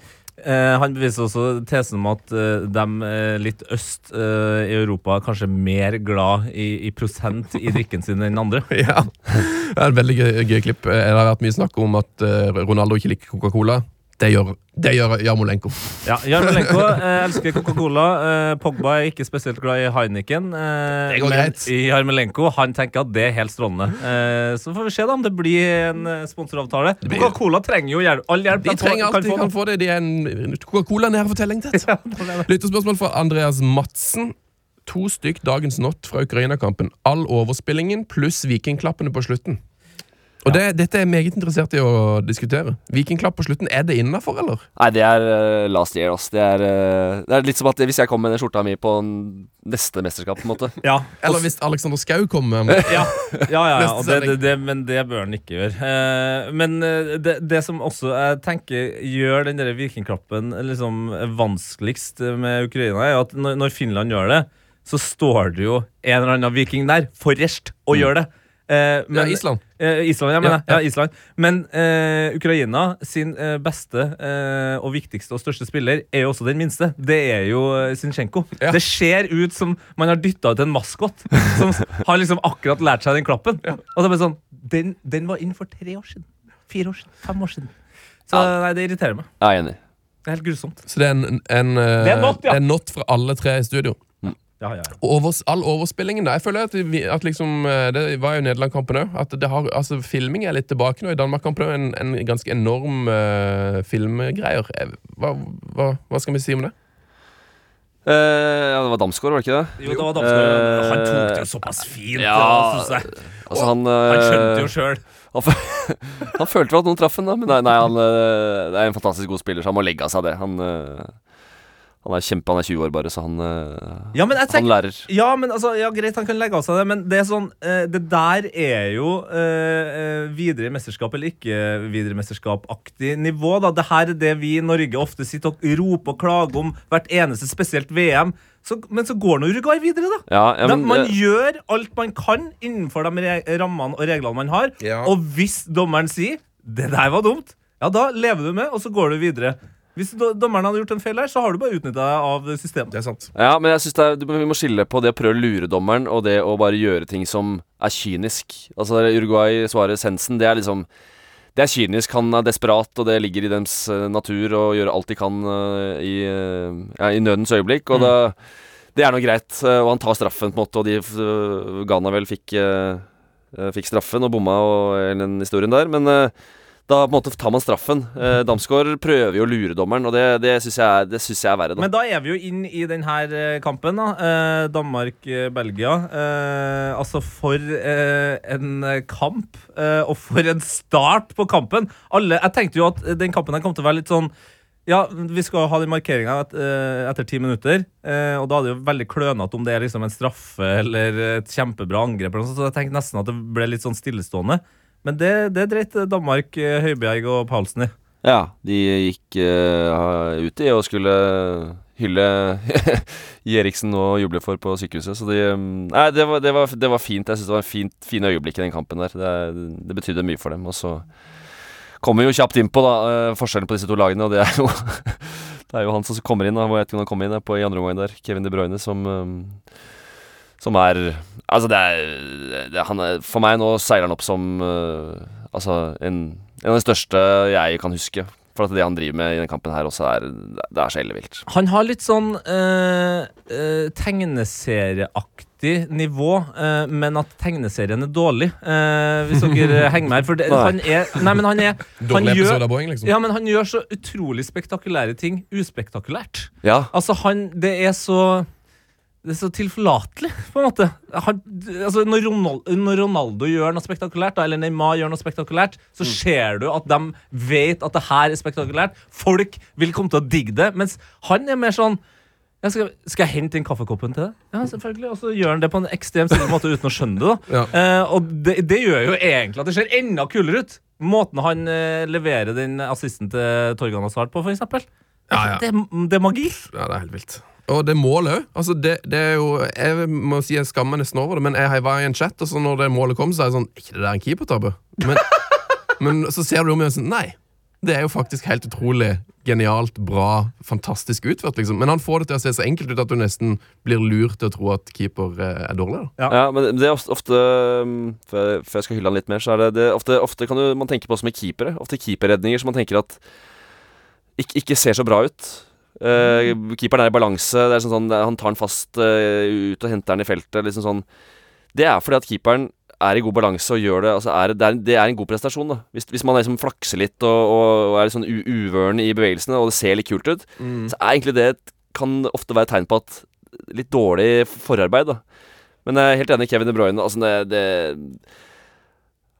C: Eh, han beviser også tesen om at eh, de eh, litt øst eh, i Europa er kanskje mer glad i, i prosent i drikken sin enn andre.
D: Ja, det er et veldig gøy, gøy klipp. Det har vært mye snakk om at eh, Ronaldo ikke liker Coca-Cola. Det gjør, det gjør Jarmolenko.
C: Ja, Jarmolenko eh, elsker Coca-Cola. Eh, Pogba er ikke spesielt glad i Heineken. Eh,
D: Det går
C: men
D: greit.
C: Jarmolenko han tenker at det er helt strålende. Eh, så får vi se da om det blir en eh, sponsoravtale. Coca-Cola trenger jo hjelp, all hjelp
D: De trenger alt de kan få det. De er en Coca-Cola-nær fortelling. Ja. Lyttespørsmål fra Andreas Madsen. To stykk dagens not fra Ukraina-kampen. All overspillingen pluss vikingklappene på slutten. Og det, Dette er jeg meget interessert i å diskutere. Vikingklapp på slutten, er det innafor, eller?
F: Nei, det er uh, last year, ass. Det er, eh, det er litt som at hvis jeg kommer med den skjorta mi på neste mesterskap, på en måte.
C: Ja,
D: Eller hvis Alexander Schou kommer med
C: ja, ja, ja, ja og det, det, det, men det bør han ikke gjøre. Uh, men det, det som også jeg tenker gjør den der vikingklappen liksom vanskeligst med Ukraina, er jo at når, når Finland gjør det, så står det jo en eller annen viking der forrest og gjør det. Eh,
D: ja, Island.
C: Eh, Island, ja, mener.
D: Ja, ja.
C: Ja, Island. Men eh, Ukraina sin eh, beste eh, og viktigste og største spiller er jo også den minste. Det er jo eh, Zinchenko.
D: Ja.
C: Det ser ut som man har dytta ut en maskot som har liksom akkurat lært seg den klappen. Og så er det sånn den, den var inn for tre år siden. Fire år siden. Fem år siden. Så nei, det irriterer meg.
F: Jeg er enig.
C: Det er helt grusomt.
D: Så det er en, en, eh,
C: Det er not, ja.
D: er not fra alle tre i studio.
C: Ja, ja, ja.
D: Overs, all overspillingen da, Jeg føler at, vi, at liksom eh, Det var jo Nederland-kampen òg. At det har, altså, filming er litt tilbake nå. I Danmark-kampen er det en, en ganske enorm uh, filmgreier. Eh, Hva, hva, hva skal vi si om det?
F: Uh, ja, det var Damsgaard, var det ikke det?
C: Jo, det var Damsgaard.
F: Uh,
C: Han tok det jo såpass fint.
F: ja.
C: jeg.
F: Altså, han,
C: Han skjønte jo sjøl.
F: han, han følte vel at noen traff ham, da. Men nei, nei han det er en fantastisk god spiller, så han må legge av seg det. Han, han er kjempe, han er 20 år bare, så han, eh,
C: Ja, men jeg
F: han
C: tenker
F: lærer.
C: Ja, men altså, ja, greit, han kan legge av seg det, men det er sånn eh, Det der er jo eh, eh, videre mesterskap eller ikke videre mesterskap-aktig nivå. da Det her er det vi i Norge ofte sitter og roper og klager om hvert eneste, spesielt VM. Så, men så går nå Uruguay videre, da.
F: Ja, ja,
C: Da, man
F: eh,
C: gjør alt man kan innenfor de re rammene og reglene man har.
D: Ja.
C: Og hvis dommeren sier 'det der var dumt', ja, da lever du med, og så går du videre. Hvis dommerne hadde gjort en feil her, så har du bare utnytta deg av systemet.
D: Det er sant.
F: Ja, men jeg synes det er, vi må skille på det å prøve å lure dommeren og det å bare gjøre ting som er kynisk. Altså Uruguay svarer Sensen, det er liksom Det er kynisk. Han er desperat, og det ligger i deres eh, natur å gjøre alt de kan eh, i, eh, ja, i nødens øyeblikk. Og mm. det er nå greit. og han tar straffen, på en måte, og de Ghana vel fikk, fikk straffen og bomma og hele den historien der. Men da på en måte tar man straffen. Eh, Damsgaard prøver jo å lure dommeren, og det, det syns jeg, synes jeg er verre. Da.
C: Men da er vi jo inn i denne kampen. da eh, Danmark-Belgia. Eh, altså, for eh, en kamp. Eh, og for en start på kampen! Alle, jeg tenkte jo at den kampen kom til å være litt sånn Ja, vi skal ha den markeringa eh, etter ti minutter. eh, og da er det jo veldig klønete om det er liksom en straffe eller et kjempebra angrep. Så jeg tenkte nesten at det ble litt sånn stillestående. Men det, det dreit Danmark, eh, Høibjerg og Paulsen i.
F: Ja, de gikk uh, ut i og skulle hylle Eriksen og juble for på sykehuset. Så de mm, Nei, det var, det var, det var fint. Jeg syns det var fint, fin øyeblikk i den kampen der. Det, det betydde mye for dem. Og så kommer vi jo kjapt inn på da, eh, forskjellen på disse to lagene, og det er jo Det er jo han som kommer inn, da. Hvor jeg ikke om han kom inn på i andre omgang der. Kevin De Bruyne, som eh, Som er Altså, det er, det han er, For meg nå seiler han opp som uh, Altså en, en av de største jeg kan huske. For at det han driver med i denne kampen her også, er, det er så ellevilt.
C: Han har litt sånn uh, uh, tegneserieaktig nivå, eh, men at tegneserien er dårlig. Eh, hvis dere henger med her. For det,
F: Nei.
C: han er Nei, men han er han gjør,
D: Boeing, liksom.
C: ja, men han gjør så utrolig spektakulære ting uspektakulært.
F: Ja.
C: Altså, han Det er så det er så tilforlatelig, på en måte. Han, altså, når, Ronald, når Ronaldo gjør noe spektakulært, da, eller Neymar gjør noe spektakulært, så ser du at de vet at det her er spektakulært. Folk vil komme til å digge det. Mens han er mer sånn ja, skal, skal jeg hente inn kaffekoppen til deg? Ja, selvfølgelig. Og så gjør han det på en ekstremt måte uten å skjønne det. da
D: Ja.
C: Eh, Og det, det gjør jo egentlig at det ser enda kulere ut. Måten han eh, leverer den assisten til Torgan Hazard på, eksempel.
D: Ja, ja.
C: Det, det er magi.
D: Ja, det er helt vilt. Og det målet òg. Altså det, det er jo Jeg må si jeg skammer meg nesten over det, men jeg, var i en chat, og så når det målet kom, så er jeg sånn Er ikke det der en keepertabbe? Men, men så ser du om igjen sånn Nei. Det er jo faktisk helt utrolig genialt, bra, fantastisk utført, liksom. Men han får det til å se så enkelt ut at du nesten blir lurt til å tro at keeper eh, er dårlig.
C: Ja.
F: Ja, men det er ofte, ofte um, før, jeg, skal hylle han litt mer, så er det, det ofte, ofte kan du, man tenke på som i keepere. Ofte keeperredninger som man tenker at ikke, ikke ser så bra ut. Uh, keeperen er i balanse. Det er sånn, sånn, Han tar den fast uh, ut og henter den i feltet. Liksom sånn. Det er fordi at keeperen er i god balanse og gjør det altså er, det, er, det er en god prestasjon. da Hvis, hvis man liksom flakser litt og, og, og er litt sånn uvøren i bevegelsene, og det ser litt kult ut, så er egentlig det et- kan ofte være et tegn på at litt dårlig forarbeid. da Men jeg er helt enig med Kevin De Bruyne. Altså, det, det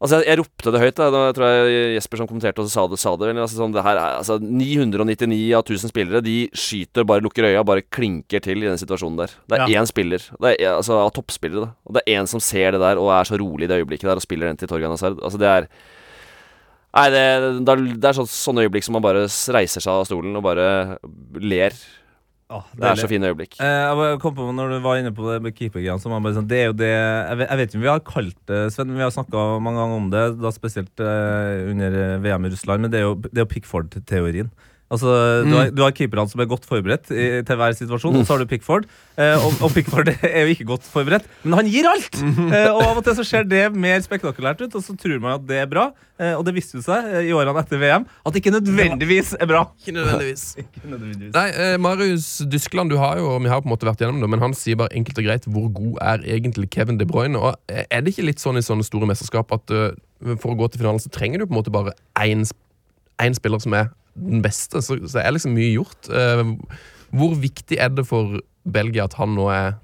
F: Altså, jeg, jeg ropte det høyt. da Da tror jeg Jesper som kommenterte også sa det. Sa det, vel, altså, sånn, det her er, altså, 999 av 1000 spillere De skyter, bare lukker øya, bare klinker til i den situasjonen der. Det er
C: Ja.
F: én spiller, det er, altså, av toppspillere, da. Og det er én som ser det der og er så rolig i det øyeblikket der og spiller den til Torgan Hazard. Altså, det er Nei, det, det er, det er sånn, sånne øyeblikk som man bare reiser seg av stolen og bare ler.
C: Åh,
F: Det er så fine øyeblikk.
C: Eh, jeg kom på Når du var inne på det med keepergreiene, så var bare sånn Det er jo det Jeg vet, jeg vet ikke om vi har kalt det Sven, men vi har snakka mange ganger om det, da spesielt eh, under VM i Russland, men det er jo, det er jo Pickford-teorien. Altså, du, har, du har keeperne som er godt forberedt i, til hver situasjon, og så har du Pickford. Eh, og, og Pickford er jo ikke godt forberedt, men han gir alt! Eh, og av og til så ser det mer spektakulært ut, og så tror man at det er bra. Eh, og det viste jo seg eh, i årene etter VM at det ikke nødvendigvis er bra.
D: Ikke nødvendigvis.
C: Ikke nødvendigvis.
D: Nei, eh, Marius Dyskland du har jo, vi har på en måte vært gjennom det, men han sier bare enkelt og greit hvor god er egentlig Kevin De Bruyne. Og eh, Er det ikke litt sånn i sånne store mesterskap at uh, for å gå til finalen så trenger du på en måte bare én spiller som er den beste? Så, så er liksom mye gjort. Eh, Hvor viktig er det for Belgia at han nå er,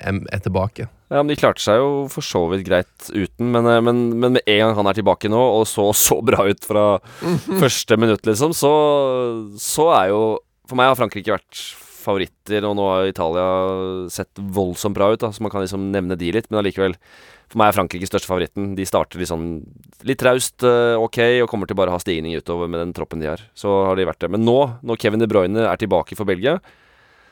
D: er, tilbake?
F: Ja, men De klarte seg jo for så vidt greit uten, men, eh, men, men med en gang han er tilbake nå, og så så bra ut fra første minutt, liksom, så, så er jo For meg har Frankrike vært favoritter, og nå har Italia sett voldsomt bra ut, da, så man kan liksom nevne de litt, men allikevel For meg er Frankrike største favoritten. De starter liksom litt traust, eh, ok, og kommer til bare å ha stigning utover med den troppen de har. Så har de vært det. Men nå, når Kevin De Bruyne er tilbake for Belgia,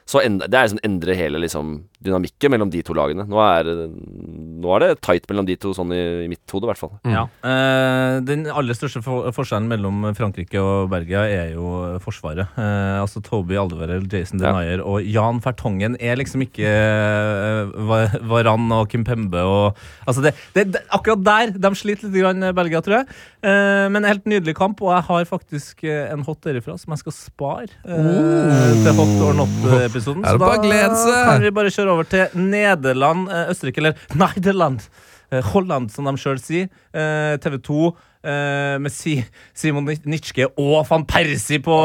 F: så end, det er liksom endrer hele liksom, dynamikken mellom de to lagene. Nå er, nå er det tight mellom de to, sånn i, i mitt hode, i hvert fall.
C: Ja. Eh, den aller største for forskjellen mellom Frankrike og Belgia er jo Forsvaret. Eh, altså Toby Aldevarel, Jason
F: Ja.
C: Og Jan Fertongen er liksom ikke eh, Varan og Kimpembe og Altså det, det, det, Akkurat der de sliter litt, grann, Belgia, tror jeg. Eh, men en helt nydelig kamp, og jeg har faktisk eh, en hot derifra som jeg skal spare eh, til hot or not-episoden.
D: Er Så seg?
C: kan vi bare kjøre over til Nederland, eh, Østerrike, eller Nederland. Eh, Holland, som de sjøl sier. Eh, TV 2 eh, med Simon Nitschke og van Persie på,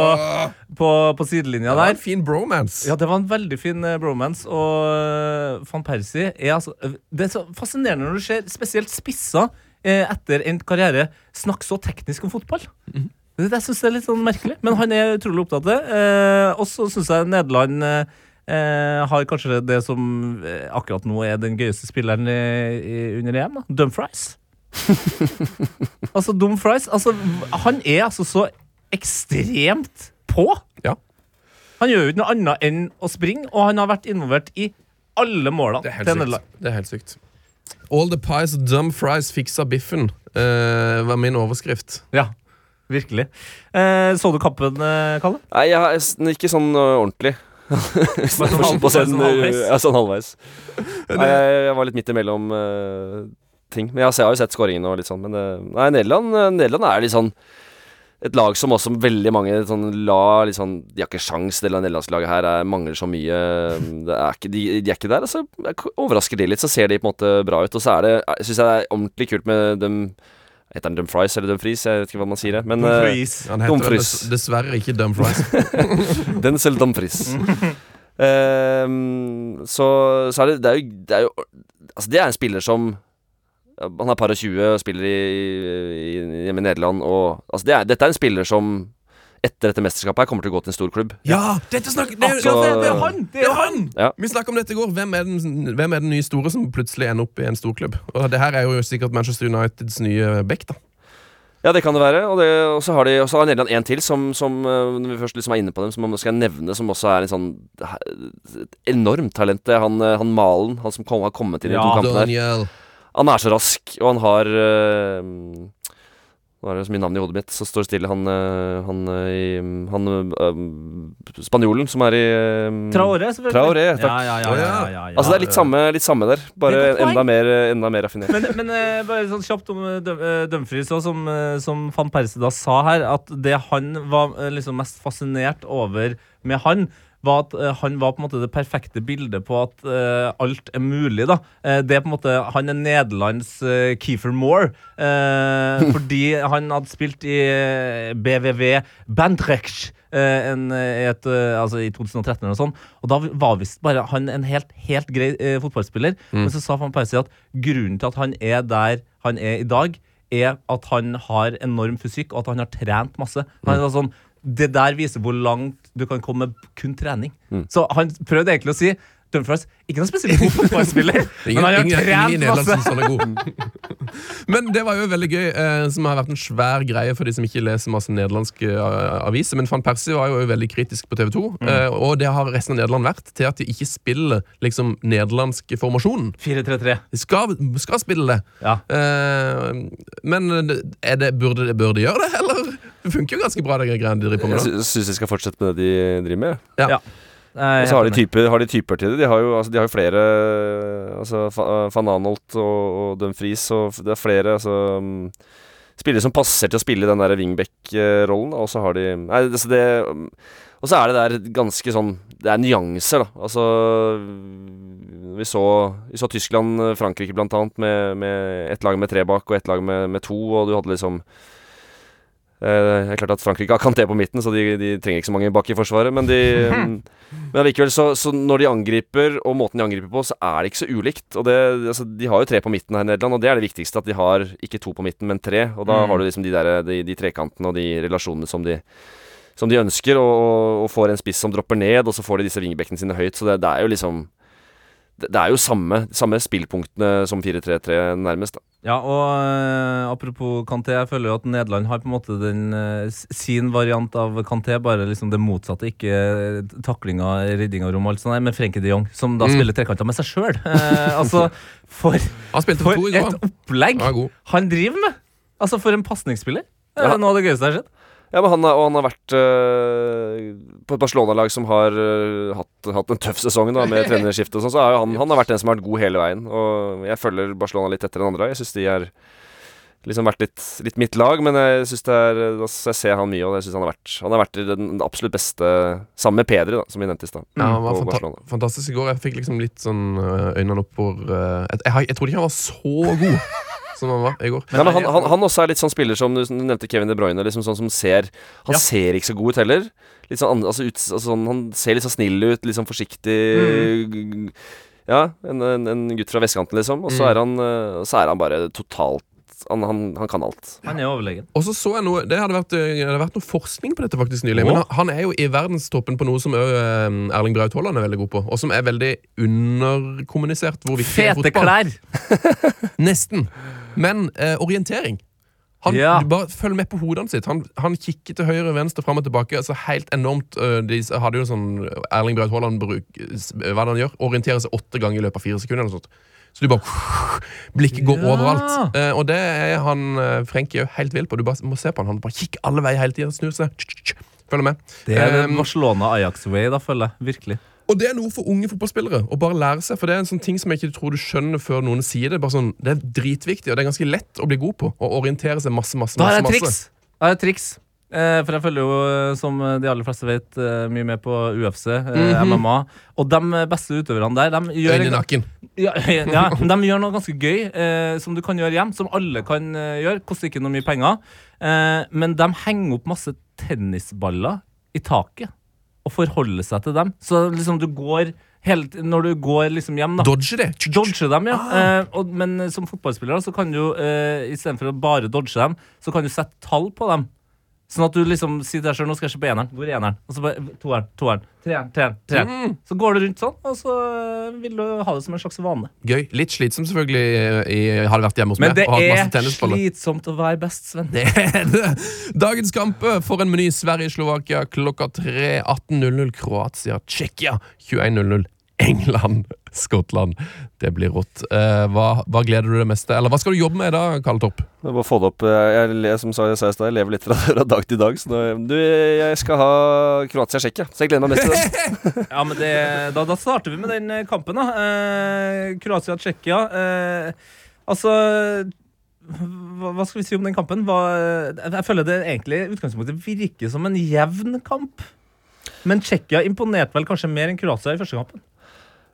C: på, på sidelinja
D: Det var en fin bromance.
C: Ja, det var en veldig fin bromance. Og van Persie er altså Det er så fascinerende når du ser spesielt spisser etter en karriere snakke så teknisk om fotball. Det, jeg syns det er litt sånn merkelig, men han er utrolig opptatt av det. Eh, og så syns jeg Nederland eh, har kanskje det som eh, akkurat nå er den gøyeste spilleren i, i, under EM. da. Dumfries. altså, Dumfries altså, Han er altså så ekstremt på.
D: Ja.
C: Han gjør jo ikke noe annet enn å springe, og han har vært involvert i alle målene
D: Det er helt
C: til. Nederland.
D: Det er helt sykt. All the pies dumb fries fiksa biffen, eh, var min overskrift.
C: Ja, virkelig. Eh, så du kampen, eh, Kalle?
F: Nei, har ikke sånn ø, ordentlig.
C: Sånn
F: se
C: halv-
F: den,
C: sånn halvveis?
F: Ja, sånn halvveis. Nei, jeg, jeg var litt midt imellom uh, ting. Men jeg, jeg har jo sett skåringen og litt sånn. Men uh, nei, Nederland, Nederland er litt sånn et lag som også veldig mange sånn, la litt sånn De har ikke sjans, det nederlandslaget her er, mangler så mye. Det er ikke, de, de er ikke der. Altså, overrasker de litt, så ser de på en måte bra ut. Og så er det, syns jeg det er ordentlig kult med dem Heter han Dumfries eller Dumfries? Jeg vet ikke hva man sier. Men
C: Dumfries.
D: Han heter
F: Dumfries.
D: dessverre ikke Dumfries.
F: Denzel Dumfries. um, så, så er det, det er jo, det er jo Altså, det er en spiller som Han er par og 20 og spiller i, i, hjemme i Nederland, og altså, det er, dette er en spiller som etter dette mesterskapet her kommer til å gå til en stor klubb.
D: Ja, dette snakker det, er jo-
C: det! Det er han! Det er han!
F: Ja.
D: Vi snakket om dette i går. Hvem er, den, hvem er den nye store som plutselig ender opp i en storklubb? Og det her er jo sikkert Manchester Uniteds nye back, da.
F: Ja, det kan det være. Og, det, og så har de og så har Nederland en til, som, som eh, når vi først liksom er inne på dem, som skal jeg nevne, som også er en sånn et enormt talent. Det er han, eh, han Malen, han som kom, har kommet inn i
C: Ja,
F: to kampene her.
D: Daniel.
F: Han er så rask, og han har øh, Nå er det så mye navn i hodet mitt, så står det stille. Han, øh, han, øh, i- han øh, spanjolen som er i
C: Traore, selvfølgelig.
F: Traoré, takk.
C: Ja, ja, ja, ja, ja, ja, ja.
F: Altså Det er litt samme, litt samme der, bare enda mer, enda mer raffinert.
C: Men, men eh, bare sånn kjapt om eh, eh, Dumfries som, eh, som van Persie da sa her, at det han var eh, liksom mest fascinert over med han, var at eh, han var på en måte det perfekte bildet på at uh, alt er mulig. da. Uh, det er på en måte, Han er Nederlands uh, Keefer Moore. fordi han hadde spilt i BVV Bandrecht en, et, altså i 2013 eller sånt. Og da var visst bare han en helt, helt grei fotballspiller. Men så sa van Persie at grunnen til at han er der han er i dag, er at han har enorm fysikk, og at han har trent masse. Han er sånn, det der viser hvor langt du kan komme med kun trening. Så han prøvde egentlig å si Dumfries, ikke noen spesielt god fotballspiller, men han har trent masse.
D: Men det var jo veldig gøy, eh, som har vært en svær greie for de som ikke leser masse nederlandske eh, aviser. Men van Persie var jo veldig kritisk på TV 2, eh, og det har resten av Nederland vært, til at de ikke spiller liksom nederlandsk formasjon.
C: 4-3-3.
D: De skal, skal spille det.
C: Ja.
D: Eh, men er det, burde, de- burde de gjøre det, eller? Det funker jo ganske bra, de greiene de driver på med.
F: Jeg syns de skal fortsette med det de driver med.
D: Ja.
C: Ja.
F: Og så har de, typer, har de typer til det. De har jo, altså, de har jo flere Altså Van Anolt og, og Dumfries og det er flere altså, mm, spillere som passer til å spille den der wingback-rollen. Og så har de Nei, det, det mm, Og så er det der ganske sånn Det er nyanser, da. Altså Vi så, vi så Tyskland, Frankrike blant annet, med, med ett lag med tre bak og ett lag med, med to, og du hadde liksom Eh, Det er klart at Frankrike har Canté på midten, så de, de trenger ikke så mange bak i forsvaret. Men de Men allikevel, så, så når de angriper, og måten de angriper på, så er det ikke så ulikt. Og det, altså, De har jo tre på midten her i Nederland, og det er det viktigste. At de har ikke to på midten, men tre. Og da
C: Mm.
F: har du liksom de, der, de, de trekantene og de relasjonene som de som de ønsker, og, og, får en spiss som dropper ned, og så får de disse wingbackene sine høyt. Så det, det er jo liksom Det, er jo samme, samme spillpunktene som 4-3-3 nærmest. da
C: Ja, og eh, apropos Kanté, jeg føler jo at Nederland har på en måte den, eh, sin variant av Kanté, bare liksom det motsatte. Ikke taklinga, ridding av rom og alt sånt, men Frenkie de Jong, som da
D: Mm.
C: spiller trekanter med seg sjøl. Eh, altså, for, for
D: for to i
C: et opplegg
D: Han
C: han driver med! Altså, for en pasningsspiller. Det er
F: Ja.
C: noe av det gøyeste jeg har sett.
F: Ja, men han, er, og han har vært øh, på et Barcelona-lag som har øh, hatt, hatt en tøff sesong da, med trenerskifte og sånn, så er jo han, han har vært den som har vært god hele veien. Og jeg følger Barcelona litt etter den andre. Jeg syns de har liksom vært litt, litt mitt lag, men jeg synes det er altså, Jeg ser han mye, og jeg synes han har vært Han har vært den absolutt beste sammen med Pedri, da, som vi nevnte i stad.
D: Ja, han var fanta fantastisk i går. Jeg fikk liksom litt sånn øynene opp for uh, jeg, jeg, jeg trodde ikke han var så god som han var i går.
F: Men han, han, han også er litt sånn spiller som du, nevnte Kevin De Bruyne. Liksom sånn som ser Han
C: Ja.
F: ser ikke så god ut heller. Litt sånn, altså, ut, altså sånn, Han ser litt sånn snill ut, litt sånn forsiktig Ja, en, en, en gutt fra vestkanten, liksom. Og så
D: Mm.
F: er han Så er han bare totalt Han, han, han kan alt.
C: Han er overlegen.
D: Og så så jeg noe, Det hadde vært, eh, det hadde vært noe forskning på dette faktisk nylig. Men han- han er jo i verdenstoppen på noe som eh, Erling Braut Haaland er veldig god på. Og som er veldig underkommunisert. Hvor viktig
C: Fete klær!
D: Nesten. Men eh, orientering. Han,
C: Ja.
D: du Bare følg med på hodene sitt. Han, han kikker til høyre, venstre, fram og tilbake. Altså helt enormt eh, De hadde jo sånn Erling Braut Haaland bruk, Hva er det han gjør? Orienterer seg åtte ganger i løpet av fire sekunder. Eller sånt. Så du bare Blikket går
C: Ja.
D: overalt. Eh, og det er han uh, Frenkie helt vill på. Du bare må se på han. Han bare kikker alle veier hele tida. Snur seg. Følger med.
C: Det er
D: Um,
C: Barcelona-Ajax-way, da, føler jeg. Virkelig.
D: Og det er noe for unge fotballspillere å bare lære seg. For det er en sånn ting som jeg ikke tror du skjønner før noen sier det. Bare sånn, det er dritviktig, og det er ganske lett å bli god på. Å orientere seg masse, masse, masse.
C: Da er
D: det
C: triks! Da er det triks. For jeg følger jo, eh, som de aller fleste vet, eh, mye med på UFC, eh, MMA. Og de beste utøverne der, de gjør
D: Øyne i nakken.
C: ja, ja, de gjør noe ganske gøy som du kan gjøre hjem, som alle kan gjøre. Koster ikke noe mye penger. Men de henger opp masse tennisballer i taket og forholde seg til dem. Så liksom du går Helt, Når du går liksom hjem, da
D: Dodger det.
C: Dodger dem, ja. Eh, og, men som fotballspiller så kan du eh, istedenfor å bare dodge dem, så kan du sette tall på dem. Sånn at du liksom sier deg sjøl nå skal jeg se på eneren. Hvor er eneren? Og så bare toeren, toeren, treeren, treeren. treeren. Så går du rundt sånn, og så eh, vil du ha det som en slags vane.
D: Gøy. Litt slitsomt, selvfølgelig, i, hadde vært hjemme hos
C: Men
D: meg.
C: det
D: og
C: er slitsomt å være best, Sven.
D: Det er det. Dagens kamp for en meny Sverige-Slovakia klokka 3. 18.00. Kroatia, Tsjekkia 21.00. England, Skottland. Det blir rått. Eh, hva, hva gleder du deg mest til? Eller hva skal du jobbe med da, Karl Topp?
F: Jeg må få det opp. Jeg, jeg, som jeg sa i stad, jeg lever litt fra, fra dag til dag. Så nå, du, jeg skal ha Kroatia-Tsjekkia, så jeg gleder meg mest til den.
C: Ja, men det, da, da starter vi med den eh, kampen, da. Eh, Kroatia-Tsjekkia. Eh, altså hva skal vi si om den kampen? Hva, jeg føler det egentlig utgangspunktet virker som en jevn kamp. Men Tsjekkia imponerte vel kanskje mer enn Kroatia i første kampen.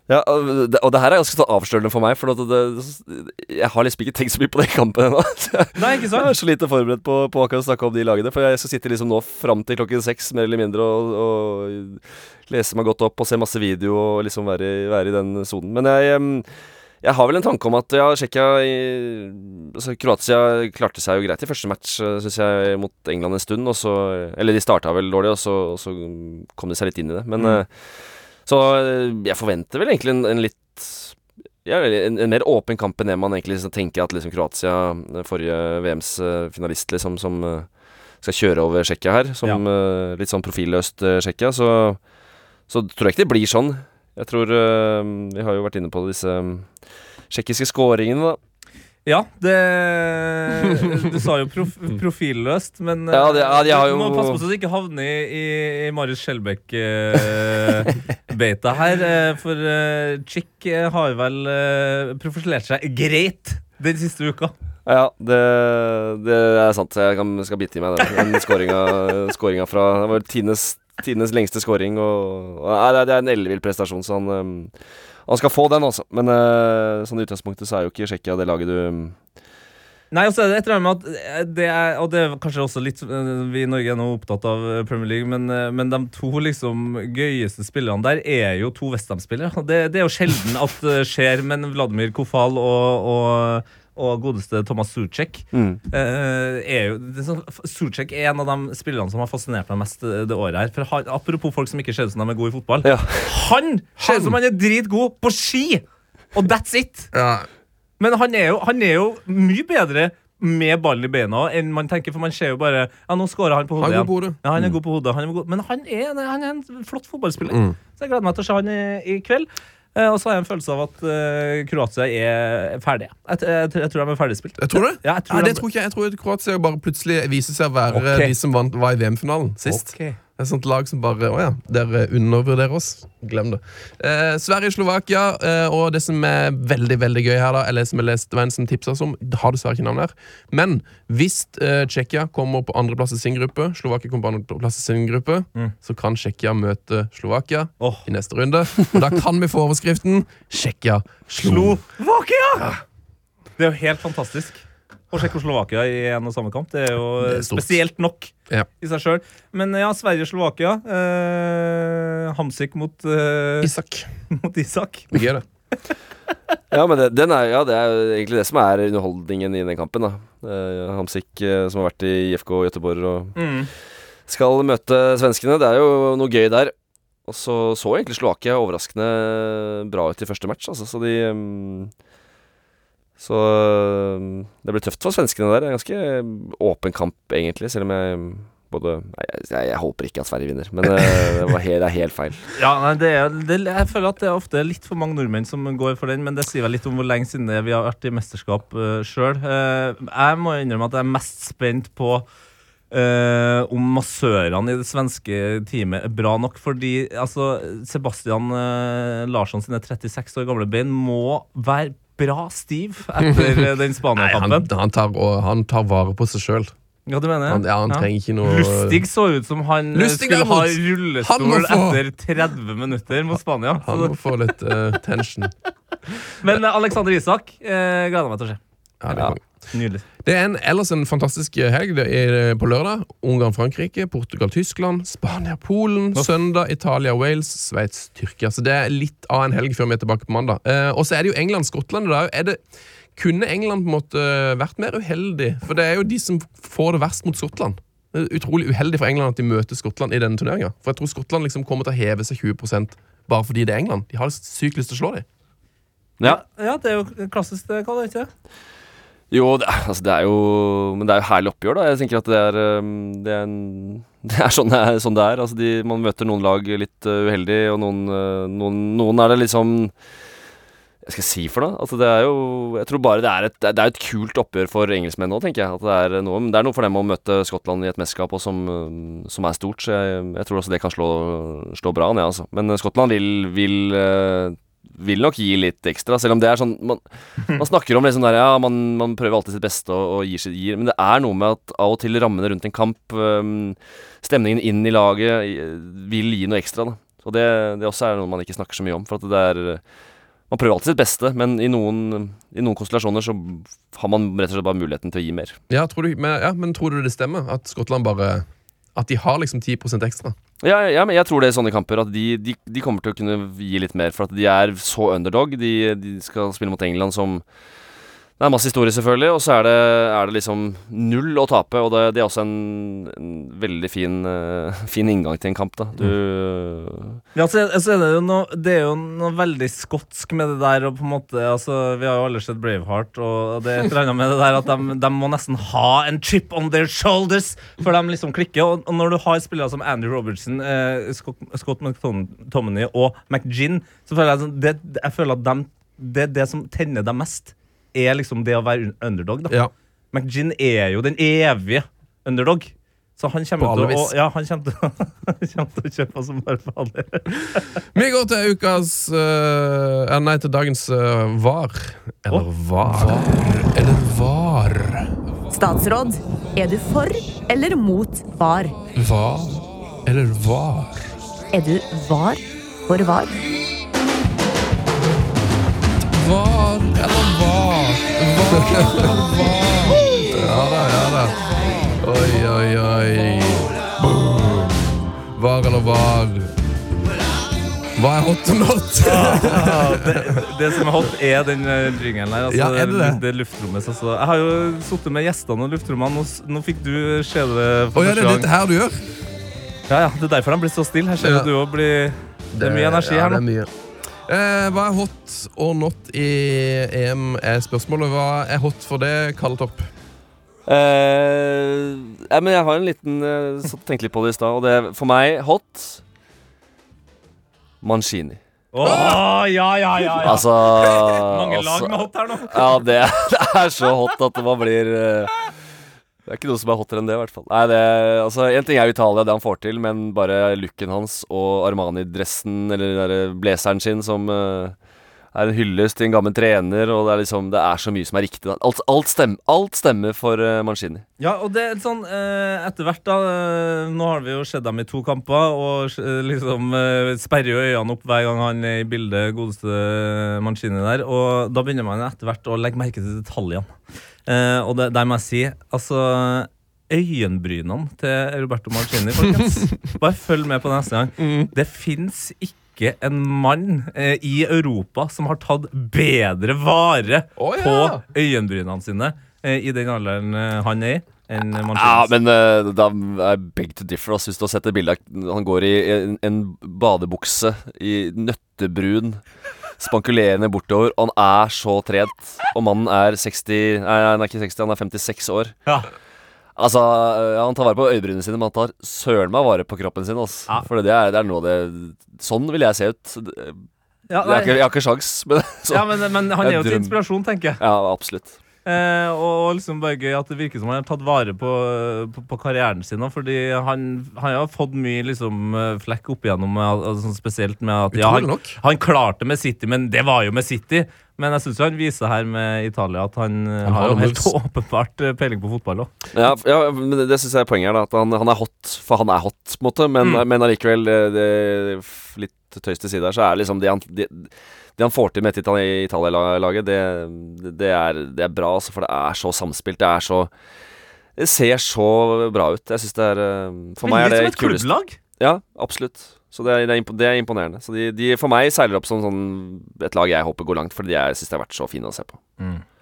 F: Ja, og det, og det her er ganske avslørende for meg, for det, jeg har liksom ikke tenkt så mye på den kampen ennå.
C: Nei, ikke
F: Jeg er så lite forberedt på, på akkurat å snakke om de lagene. For jeg skal sitte liksom nå fram til klokken seks mer eller mindre og, og lese meg godt opp og se masse video og liksom være, i- være i den sonen. Men jeg, jeg har vel en tanke om at ja, Tsjekkia altså, Kroatia klarte seg jo greit i første match, syns jeg, mot England en stund. Og så, eller de starta vel dårlig, og så, og så kom de seg litt inn i det. Men
C: Mm.
F: Så eh, jeg forventer vel egentlig en, en litt ja, en, en mer åpen kamp enn det man egentlig liksom tenker at liksom Kroatia, eh, forrige VMs eh, finalist, liksom, som skal kjøre over Tsjekkia her, som eh, litt sånn profilløst uh, Tsjekkia, så, så tror jeg ikke det blir sånn. Jeg tror uh, Vi har jo vært inne på disse um, tsjekkiske skåringene, da.
C: Ja, det Du sa jo prof, profilløst, men eh,
F: Ja, det- ja, de har
C: du må passe på så du ikke havner i, i, Marius Skjelbæk-beita her. eh, For eh, Chick eh, har vel eh, profesjonert seg greit den siste uka.
F: Ja, det, det er sant. Jeg kan, skal bite i meg den, den skåringa, fra Det var Tines lengste skåring. Og, og, det er- det er en ellevill prestasjon, så han, han skal få den, altså. Men uh, sånn i utgangspunktet så er jo ikke Tsjekkia det laget du um,
C: Nei, også er det et eller med at eh, det er, Og det er kanskje også litt eh, Vi i Norge er nå opptatt av Premier League, men, men de to liksom gøyeste spillerne der er jo to Westham-spillere. Det, det er jo sjelden at det skjer, men Vladimir Kofal og, og, og godeste Thomas Sucek
F: mm.
C: Eh, er jo, er sånn, Sucek er en av de spillerne som har fascinert meg mest det, det året. her For han, Apropos folk som ikke ser ut som de er gode i fotball.
F: Ja.
C: Han ser ut som han er dritgod på ski! Og that's it!
D: Ja,
C: Men han er, jo, han er jo mye bedre med ballen i beina enn man tenker, for man ser jo bare Ja, nå skårer han på
D: Han
C: hodet
D: på hodet.
C: Ja, han er god på hodet. Han er god. Men han er, han er en flott fotballspiller.
D: Mm.
C: Så jeg gleder meg til å se han i, i kveld. Eh, og så har jeg en følelse av at eh, Kroatia er ferdige. Jeg, jeg, jeg tror de er ferdigspilt.
D: Jeg tror det.
C: Ja, jeg tror
D: Nei, det
C: de-
D: tror ikke jeg. Jeg tror at Kroatia bare plutselig viser seg å være
C: okay.
D: de som vant, var i VM-finalen sist.
C: Ok.
D: Et sånt lag som bare Å ja, dere undervurderer oss. Glem det. Eh, Sverige-Slovakia, eh, og det som er veldig veldig gøy her, da Eller som jeg leste, som tipsa oss om, har dessverre ikke navn her. Men hvis eh, Tsjekkia kommer på andreplass i sin gruppe, Slovakia kommer på andreplass i sin gruppe,
C: Mm.
D: så kan Tsjekkia møte Slovakia
C: oh.
D: i neste runde. Og da kan vi få overskriften Tsjekkia slo.
C: Slovakia! Det er jo helt fantastisk. Og Tsjekkoslovakia i en og samme kamp. Det er jo
D: Det er
C: spesielt nok
D: Ja.
C: i seg sjøl. Men ja, Sverige-Slovakia. Eh, Hamsik mot, eh,
D: Isak.
C: mot Isak.
D: Det gøy, det.
F: Ja, men det, den er, ja, det er egentlig det som er underholdningen i den kampen. da Eh, Hamsik eh, som har vært i IFK Göteborg og
C: Mm.
F: skal møte svenskene. Det er jo noe gøy der. Og så så egentlig Slovakia overraskende bra ut i første match, altså, så de mm, Så mm, det blir tøft for svenskene der. Det er ganske åpen kamp, egentlig, selv om jeg mm, både Nei, jeg, jeg, håper ikke at Sverige vinner, men eh, det, helt, det er helt feil.
C: Ja, nei, er, det, Jeg føler at det er ofte litt for mange nordmenn som går for den, men det sier vel litt om hvor lenge siden vi har vært i mesterskap uh, sjøl. jeg må innrømme at jeg er mest spent på uh, om massørene i det svenske teamet er bra nok. Fordi altså, Sebastian uh, Larsson sine 36 år gamle bein må være bra stiv etter eh, den Spania-kampen.
D: han, tar, han tar vare på seg sjøl.
C: Ja, du mener
D: Han, ja, han
C: Ja.
D: trenger ikke noe
C: Lustig så ut som han eh,
D: Lustig
C: skulle ha rullestol
D: få-
C: etter 30 minutter mot Spania.
D: Han må få litt uh, tension.
C: men Alexander Isak eh, gleder meg til å se.
D: Ja, det,
F: Ja.
C: Nydelig.
D: det er en, ellers en fantastisk helg det er på lørdag. Ungarn-Frankrike, Portugal-Tyskland, Spania-Polen, søndag Italia-Wales, Sveits-Tyrkia. Så det er litt av en helg før vi er tilbake på mandag. Eh, og så er det jo England-Skottland. Er det, kunne England på en måte vært mer uheldig? For det er jo de som får det verst mot Skottland. Det er utrolig uheldig for England at de møter Skottland i denne turneringa. For jeg tror Skottland liksom kommer til å heve seg 20% bare fordi det er England. De har sykt lyst til å slå dem.
F: Ja.
C: ja, det er jo klassisk, det, Kalle, ikke det?
F: Jo, det er, altså det er jo Men det er jo herlig oppgjør, da. Jeg tenker at det er um, Det er, en, det er, sånn, det er sånn det er. Altså de, man møter noen lag litt uh, uheldig, og noen, uh, noen, noen er det liksom Hva skal jeg si for noe? Altså det er jo Jeg tror bare det er et, det er et kult oppgjør for engelskmenn nå, tenker jeg. At det er noe, det er noe for dem å møte Skottland i et mesterskap som, um, som er stort. Så jeg, jeg tror også det kan slå, slå bra ned, altså. Men uh, Skottland vil, vil vil nok gi litt ekstra, selv om det er sånn Man, man snakker om liksom der, ja, man, man prøver alltid sitt beste og, og gir sitt gir, men det er noe med at av og til rammene rundt en kamp, um, stemningen inn i laget, vil gi noe ekstra. Da. Og det, det også er noe man ikke snakker så mye om. For at det er Man prøver alltid sitt beste, men i noen, i noen konstellasjoner så har man rett og slett bare muligheten til å gi mer.
D: Ja, tror du, men, ja, men tror du det stemmer? At Skottland bare At de har liksom 10% ekstra?
F: Ja, ja, men jeg tror det er sånne kamper at de, de, de kommer til å kunne gi litt mer, for at de er så underdog. De, de skal spille mot England som Det er masse historie, selvfølgelig, og så er det, er det liksom null å tape. Og det, det er også en, en veldig fin, uh, fin inngang til en kamp, da. Du
C: Ja, så, så er det, jo noe, det er jo noe veldig skotsk med det der. Og på en måte, altså, vi har jo alle sett Braveheart, og det er et eller annet med det der at de, de må nesten ha en chip on their shoulders før de liksom klikker. Og, og når du har spillere som Andy Robertson, eh, Scott, Scott McTominay og McGinn, så føler jeg, jeg føler at de, det er det som tenner dem mest, er liksom det å være underdog. da
D: Ja.
C: McGinn er jo den evige underdog. Så han kommer, til å, ja, han kommer, til, han kommer til å kjøpe som bare faller.
D: Vi går til ukas uh, eh, Nei, til dagens uh, var. Eller var. Eller var.
E: Statsråd, er du for eller mot var?
D: Var. Eller var.
E: Er du var for var?
D: Var eller var. Var eller var. Ja da, ja da. Oi, oi, oi. Boom. Var eller var. Hva er hot or not?
C: det, det som er hot, er den uh, jingelen der. Altså,
D: Ja, er det det?
C: det luftrommet. Altså. Jeg har jo sittet med gjestene og luftrommene. Nå, nå fikk du se det for oh,
D: ja, det er dette her du gjør?
C: Ja, ja, det er derfor de blir så stille. Her ser
D: Ja.
C: du òg blir Det er mye energi
D: ja,
C: her
D: det er mye. Eh, hva er hot og not i EM, er spørsmålet. Hva er hot for det, Kalle Topp?
F: Eh, ja, men jeg har en liten uh, Tenkte litt på det i stad, og det er for meg hot Mancini.
C: Åh, ja, ja, ja, ja.
F: Altså
C: Mange lag
F: altså-
C: med hot her nå.
F: Ja, det, det er så hot at man blir eh, Det er ikke noe som er hottere enn det, i hvert fall. Nei, det, altså, En ting er Italia, det han får til, men bare looken hans og Armani-dressen, eller den der blazeren sin, som eh, er en hyllest til en gammel trener, og det er liksom Det er så mye som er riktig. Alt, alt, stemmer, alt stemmer for uh, Mancini.
C: Ja, og det er sånn uh, Etter hvert, da uh, Nå har vi jo sett dem i to kamper, og eh, liksom eh, sperrer jo øynene opp hver gang han er i bildet, godeste Mancini der. Og da begynner man etter hvert å legge merke til detaljene. Eh, og det, der må jeg si Altså Øyenbrynene til Roberto Mancini, folkens. Bare følg med på neste gang. Det fins ikke ikke en mann eh, i Europa som har tatt bedre vare
D: Å, ja.
C: på øyenbrynene sine eh, i den alderen eh, han er i, enn
F: Ja,
C: Mancini.
F: men eh, da er beg to differ. ass. Hvis du har sett det bildet Han går i en, en badebukse i nøttebrun, spankulerende bortover, og han er så trent. Og mannen er 60 Nei, han er ikke 60, han er 56 år.
C: Ja.
F: Altså, ja, Han tar vare på øyebrynene sine, men han tar søren meg vare på kroppen sin. Altså.
C: Ja.
F: For det er, det er noe det Sånn vil jeg se ut. Jeg har ikke, jeg har ikke sjans, men så,
C: ja, men, men han er jo til inspirasjon, tenker jeg.
F: ja, absolutt.
C: Eh, og liksom bare gøy at det virker som han har tatt vare på, på, på karrieren sin. Fordi han, han har fått mye liksom, eh, flekk opp igjennom, eh, altså, spesielt med at ja, han, han klarte med City, men det var jo med City. Men jeg syns han viser her med Italia at han, eh,
D: Han har
C: jo helt åpenbart peiling på fotball òg.
F: Ja, ja men det, det syns jeg er poenget her. Da, at han, han er hot, for han er hot, på en måte. Men,
C: Mm.
F: men allikevel, det, det, litt tøys til side her, så er liksom det han, det, han får til med dette Itali- Italia-laget, det, det, er, det er bra, altså, for det er så samspilt. Det er så Det ser så bra ut. Jeg syns det er eh, For meg er det
C: som et
F: kulest.
C: klubblag.
F: Ja, absolutt. Så det er, det er, impo- det er imponerende. Så de, de for meg seiler opp som sånn, et lag jeg håper går langt, fordi jeg syns det har vært så fine å se på.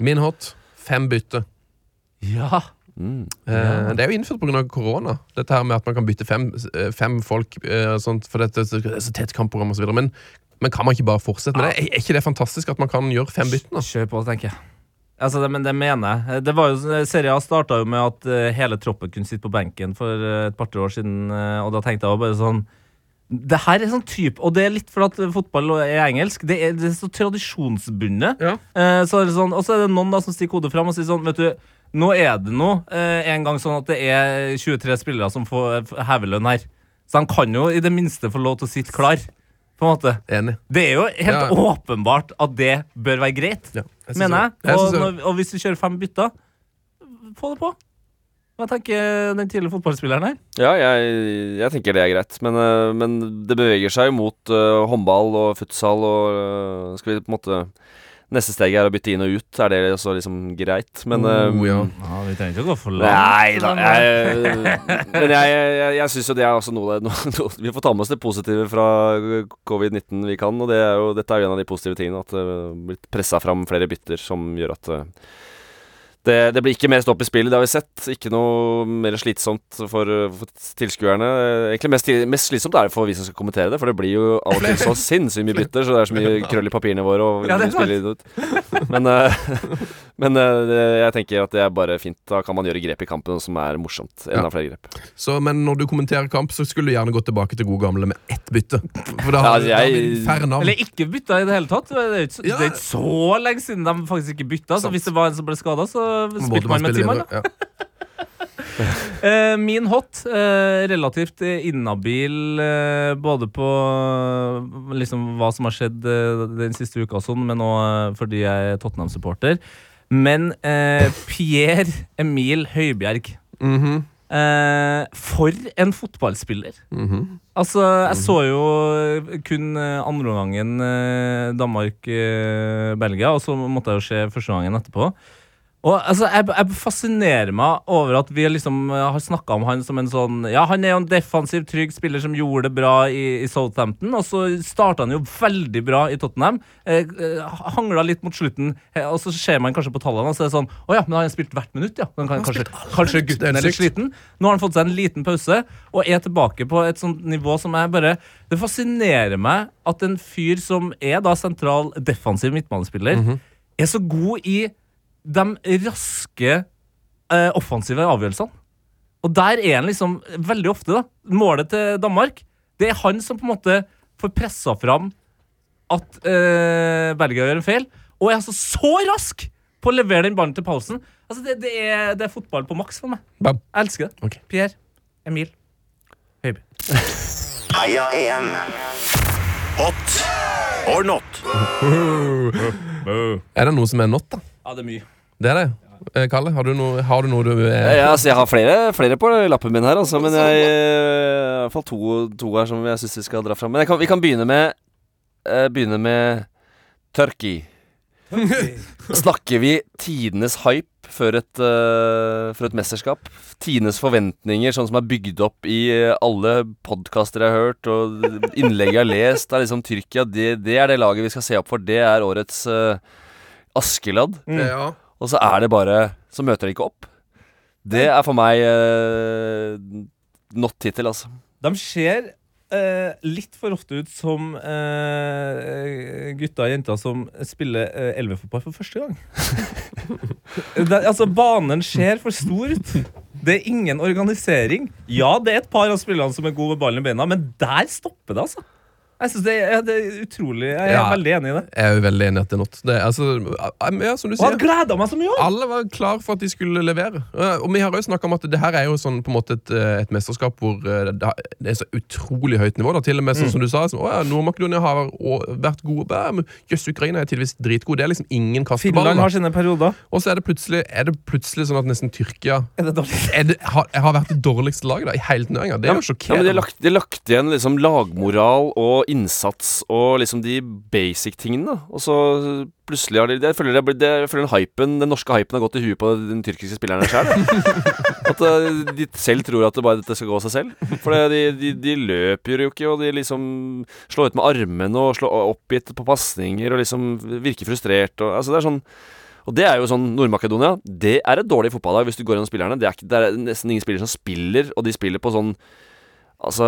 D: Min hot fem bytte.
C: Ja.
F: Mm.
D: Eh, det er jo innført pga. korona. Dette her med at man kan bytte fem, eh, fem folk eh, sånt, for dette det er så tett kampprogram osv. Men, men kan man ikke bare fortsette med det? Er, ikke det fantastisk at man kan gjøre fem bytter?
C: Kjør på, tenker jeg. Altså, det, men det mener jeg. Det var jo, Serie A starta jo med at hele troppen kunne sitte på benken for et par-tre år siden, og da tenkte jeg bare sånn det her er sånn type Og det er litt fordi at fotball er engelsk. Det er, det er så tradisjonsbundet.
D: Ja.
C: Eh, så er det sånn, og så er det noen da som stikker hodet fram og sier sånn Vet du, nå er det nå eh, en gang sånn at det er 23 spillere som får hevelønn her. Så han kan jo i det minste få lov til å sitte klar. På en måte.
D: Enig.
C: Det er jo helt
D: Ja.
C: åpenbart at det bør være greit,
D: Ja, jeg
C: mener jeg.
D: Jeg
C: Og,
D: synes
C: når, og hvis du kjører fem bytter, få det på. Hva tenker den tidligere fotballspilleren her?
F: Ja, jeg, jeg tenker det er greit. Men, øh, men det beveger seg jo mot uh, håndball og futsal og uh, Skal vi på en måte Neste steg er å bytte inn og ut. Er det også liksom greit? Men
D: Oh, ja.
C: Ja, Vi trenger ikke å gå for langt.
F: Nei da. Jeg, men jeg, jeg, jeg syns jo det er også noe, noe, noe Vi får ta med oss det positive fra covid-19 vi kan. Og det er jo, dette er jo en av de positive tingene. At det har blitt pressa fram flere bytter som gjør at øh, det, det blir ikke mer stopp i spillet, det har vi sett. Ikke noe mer slitsomt for, for tilskuerne. Egentlig mest, mest slitsomt er det for vi som skal kommentere det, for det blir jo av og til så sinnssykt mye bytter, så det er så mye krøll i papirene våre. Og
C: Ja, er.
F: Men, eh, men eh, jeg tenker at det er bare fint. Da kan man gjøre grep i kampen som er morsomt. Enda
D: Ja.
F: flere grep.
D: Så, men når du kommenterer kamp, så skulle du gjerne gått tilbake til gode gamle med ett bytte. For da har ja, vi
F: jeg-
D: færre navn.
C: Eller ikke bytta i det hele tatt. Det er ikke, så-
D: Ja.
C: det er ikke så lenge siden de faktisk ikke bytta. Så
D: Sant.
C: hvis det var en som ble skada, så spilte man med
D: spille da.
C: Eh, min hot, eh, relativt inhabil eh, både på liksom hva som har skjedd den siste uka, og sånn, men òg fordi jeg er Tottenham-supporter. Men eh, Pierre Emil Høibjerg
D: Mhm,
C: eh, For en fotballspiller!
D: mhm.
C: Altså, jeg så jo kun andre andreomgangen eh, Danmark-Belgia, og så måtte jeg jo se førsteomgangen etterpå. Og altså, jeg, jeg fascinerer meg over at vi liksom eh, har snakka om han som en sånn Ja, han er jo en defensiv, trygg spiller som gjorde det bra i, i Southampton, og så starta han jo veldig bra i Tottenham. Eh, eh, Hangla litt mot slutten, eh, og så ser man kanskje på tallene, og så er det sånn Å ja, men han har spilt hvert minutt, ja. Kan, kanskje, kanskje gutten
D: er
C: litt sliten. Nå har han fått seg en liten pause og er tilbake på et sånt nivå som jeg bare Det fascinerer meg at en fyr som er da sentral defensiv midtbanespiller, er så god i de raske eh, offensive avgjørelsene. Og der er han liksom veldig ofte, da. Målet til Danmark, det er han som på en måte får pressa fram at eh, Belgia gjør en feil, og er altså så rask på å levere den ballen til pausen. Altså, det, det, er, det er fotball på maks for meg.
D: Bam.
C: Jeg elsker det.
D: Okay.
C: Pierre. Emil. Høiby.
A: Heia EM. Hot or not?
D: Er det noe som er not, da?
C: Ja, det er mye.
D: Det er det. Eh, Kalle, har du noe, har du, noe du eh,
F: Ja, altså, jeg har flere, flere på lappen min her, altså, men jeg eh, i hvert fall to, to her som jeg syns vi skal dra fram. Men jeg kan, vi kan begynne med eh, Begynne med Turkey. Snakker vi tidenes hype før et, uh, for et mesterskap? Tidenes forventninger, sånn som er bygd opp i alle podkaster jeg har hørt, og innlegg jeg har lest. Det er liksom Tyrkia, det, det, er det laget vi skal se opp for. Det er årets uh, Askeladd.
D: Mm. Ja.
F: Og så er det bare Så møter de ikke opp. Det er for meg uh, not tittel, altså.
C: De ser Uh, litt for ofte ut som uh, gutter og jenter som spiller uh, elvefotball for første gang. det, altså, banen ser for stor ut. Det er ingen organisering. Ja, det er et par av spillerne som er gode med ballen i beina, men der stopper det, altså. Jeg synes det, er, det er utrolig. Jeg er
D: Ja.
C: veldig enig i det.
D: Jeg er jo veldig enig i at det er not. Det, altså, ja, som du sier
C: gleda meg så mye
D: alle var klar for at de skulle levere. Og vi har jo snakket om at det her er jo sånn på en måte et, uh, et mesterskap hvor uh, det er så utrolig høyt nivå. Da. Til og med sånn som du sa, sånn, å ja, Nord-Makedonia har vært gode. Men Jøss, Ukraina er tidvis dritgode. Det er liksom ingen kasteballer.
C: Finland har sine perioder.
D: Og så er det plutselig, er det plutselig sånn at nesten Tyrkia
C: Er det dårlig?
D: er det, har, har vært det dårligste laget da, i hele turneringa. Det er jo
F: Ja, men de har lagt, de lagt igjen liksom lagmoral og innsats og liksom de basic tingene. Og så plutselig har de Jeg føler, det, jeg føler den hypen, den norske hypen har gått i huet på den tyrkiske spillerne sjøl. At eh, de selv tror at det bare dette skal gå av seg selv. For de, de, de løper jo ikke, og de liksom slår ut med armene og slår oppgitt på pasninger og liksom virker frustrert. Og, altså det er sånn og det er jo sånn Nord-Makedonia Det er et dårlig fotballag hvis du går gjennom spillerne. Det er, ikke, det er nesten ingen spillere som spiller, og de spiller på sånn Altså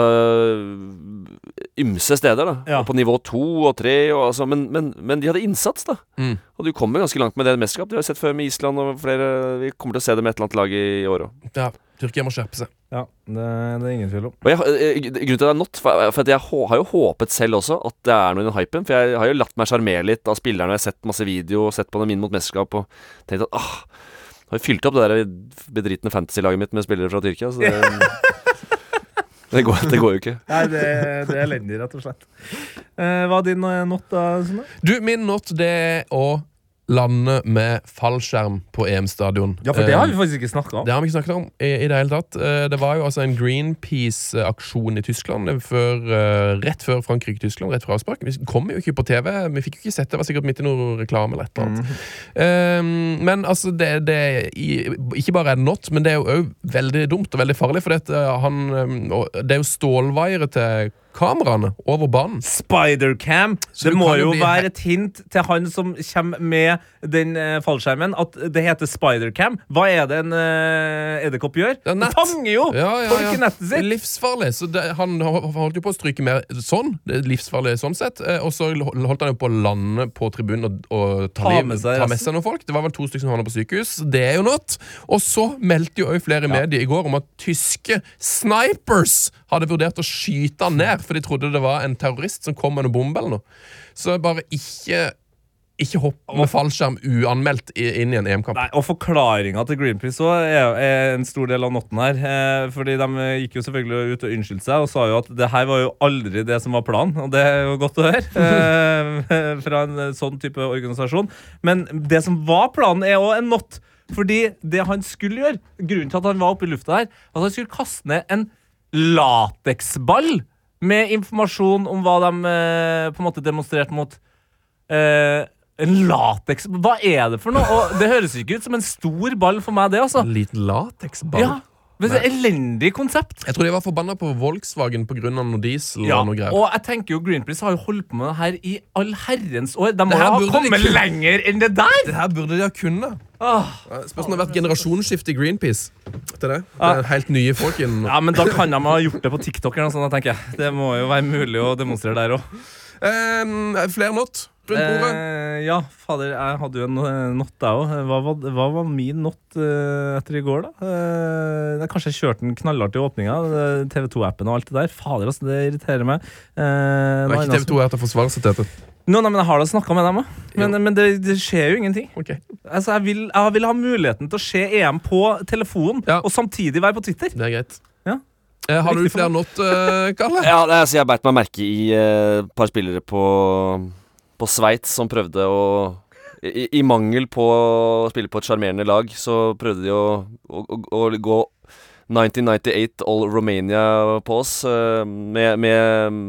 F: ymse steder, da.
C: Ja.
F: På nivå to og tre. Og, altså, men, men, men de hadde innsats, da.
D: Mm.
F: Og du kommer ganske langt med det mesterskapet. De har sett før med Island og flere Vi kommer til å se det med et eller annet lag i, i år òg.
D: Ja, Tyrkia må skjerpe seg.
C: Ja, det, det er ingen tvil om.
F: Og jeg, eh, grunnen til at det er not, for, for at jeg har jo håpet selv også at det er noe i den hypen. For jeg har jo latt meg sjarmere litt av spillerne. Jeg har sett masse video, og sett på dem inn mot mesterskap og tenkt at ah, har jo fylt opp det der bedritne fantasy-laget mitt med spillere fra Tyrkia. Så det, det, går, det går jo ikke.
C: Nei, det, det er elendig, rett og slett. Eh, hva er din eh, not, da? Sunne?
D: Du, min not det er å lande med fallskjerm på EM-stadion.
C: Ja, for det har vi
D: Eh,
C: faktisk ikke snakka om.
D: det har vi ikke snakket om i, i det hele tatt. Eh, Det var jo altså en Greenpeace-aksjon i Tyskland før, eh, rett før Frankrike-Tyskland, rett fra avspark. Vi kom jo ikke på TV, vi fikk jo ikke sett det, det var sikkert midt i noe reklame eller et eller annet. Eh, men altså, det, det Ikke bare er det not, men det er jo òg veldig dumt og veldig farlig, for det, han, det er jo stålvaiere til kameraene over banen.
C: Spidercam. Det må
D: jo bli
C: være et hint til han som kommer med den eh, fallskjermen, at det heter Spidercam. Hva er det en uh, edderkopp gjør?
D: Det er
C: Det fanger jo
D: Ja, ja,
C: folk i nettet
D: Det
C: sitt.
D: livsfarlig. Så det, han holdt jo på å stryke mer sånn. Det er livsfarlig sånn sett. Eh, Og så holdt han jo på å lande på tribunen og, og ta,
C: Ta med seg
D: ta med seg noen folk. Det var vel to stykker som havna på sykehus. Det er jo not. Og så meldte jo òg flere medier i går om at tyske snipers hadde vurdert å skyte han ned, for de trodde det var en terrorist som kom med noen bombe eller noe. Så bare ikke ikke hopp med fallskjerm uanmeldt inn i en EM-kamp.
C: Nei, og Forklaringa til Greenpeace også er, er en stor del av notten her. Eh, fordi De gikk jo selvfølgelig ut og unnskyldte seg og sa jo at det her var jo aldri det som var planen. Og det er jo godt å høre eh, fra en sånn type organisasjon. Men det som var planen, er òg en not. Fordi det han skulle gjøre, grunnen til at han var oppe i lufta her, at han skulle kaste ned en lateksball med informasjon om hva de eh, på en måte demonstrerte mot. Eh, en lateks Hva er det for noe? Og det høres ikke ut som en stor ball for meg, det, altså.
D: En liten lateksball.
C: Ja, men det er Elendig konsept.
D: Jeg tror de var forbanna på Volkswagen pga. noe diesel
C: Ja,
D: og noe greier.
C: og jeg tenker jo Greenpeace har jo holdt på med det her i all herrens år. De må ha
D: de
C: kommet
D: kunne-
C: lenger enn det der!
D: Det her burde de ha kunnet.
C: Spørsmålet
D: Spørs om det har vært generasjonsskifte i Greenpeace. Til det. det er helt nye folk inn.
C: Ja, men Da kan de ha gjort det på TikTok. eller noe sånt, tenker jeg. Det må jo være mulig å demonstrere der òg.
D: Um, flere not rundt bordet.
C: Eh, ja, fader, jeg hadde jo en natt, jeg òg. Hva, var- hva var min natt eh, etter i går, da? Eh, jeg kjørte den knallhardt i åpninga. TV 2-appen og alt det der. Fader, altså, det irriterer meg. Eh,
D: Det er ikke TV 2 jeg heter Tete.
C: Nå, nei, men Jeg har da snakka med dem òg. Men, men det, det skjer jo ingenting.
D: Okay.
C: Altså, jeg, vil, jeg vil ha muligheten til å se EM på telefonen
D: Ja.
C: og samtidig være på Twitter.
D: Det er greit.
C: Ja.
D: Eh, har du flere not, uh, Kalle?
F: Ja, det er, så jeg beit meg merke i et et par spillere på, på Sveits som prøvde å i, I mangel på å spille på et sjarmerende lag, så prøvde de å, å, å, å gå 1998 All Romania på oss. eh, med, med,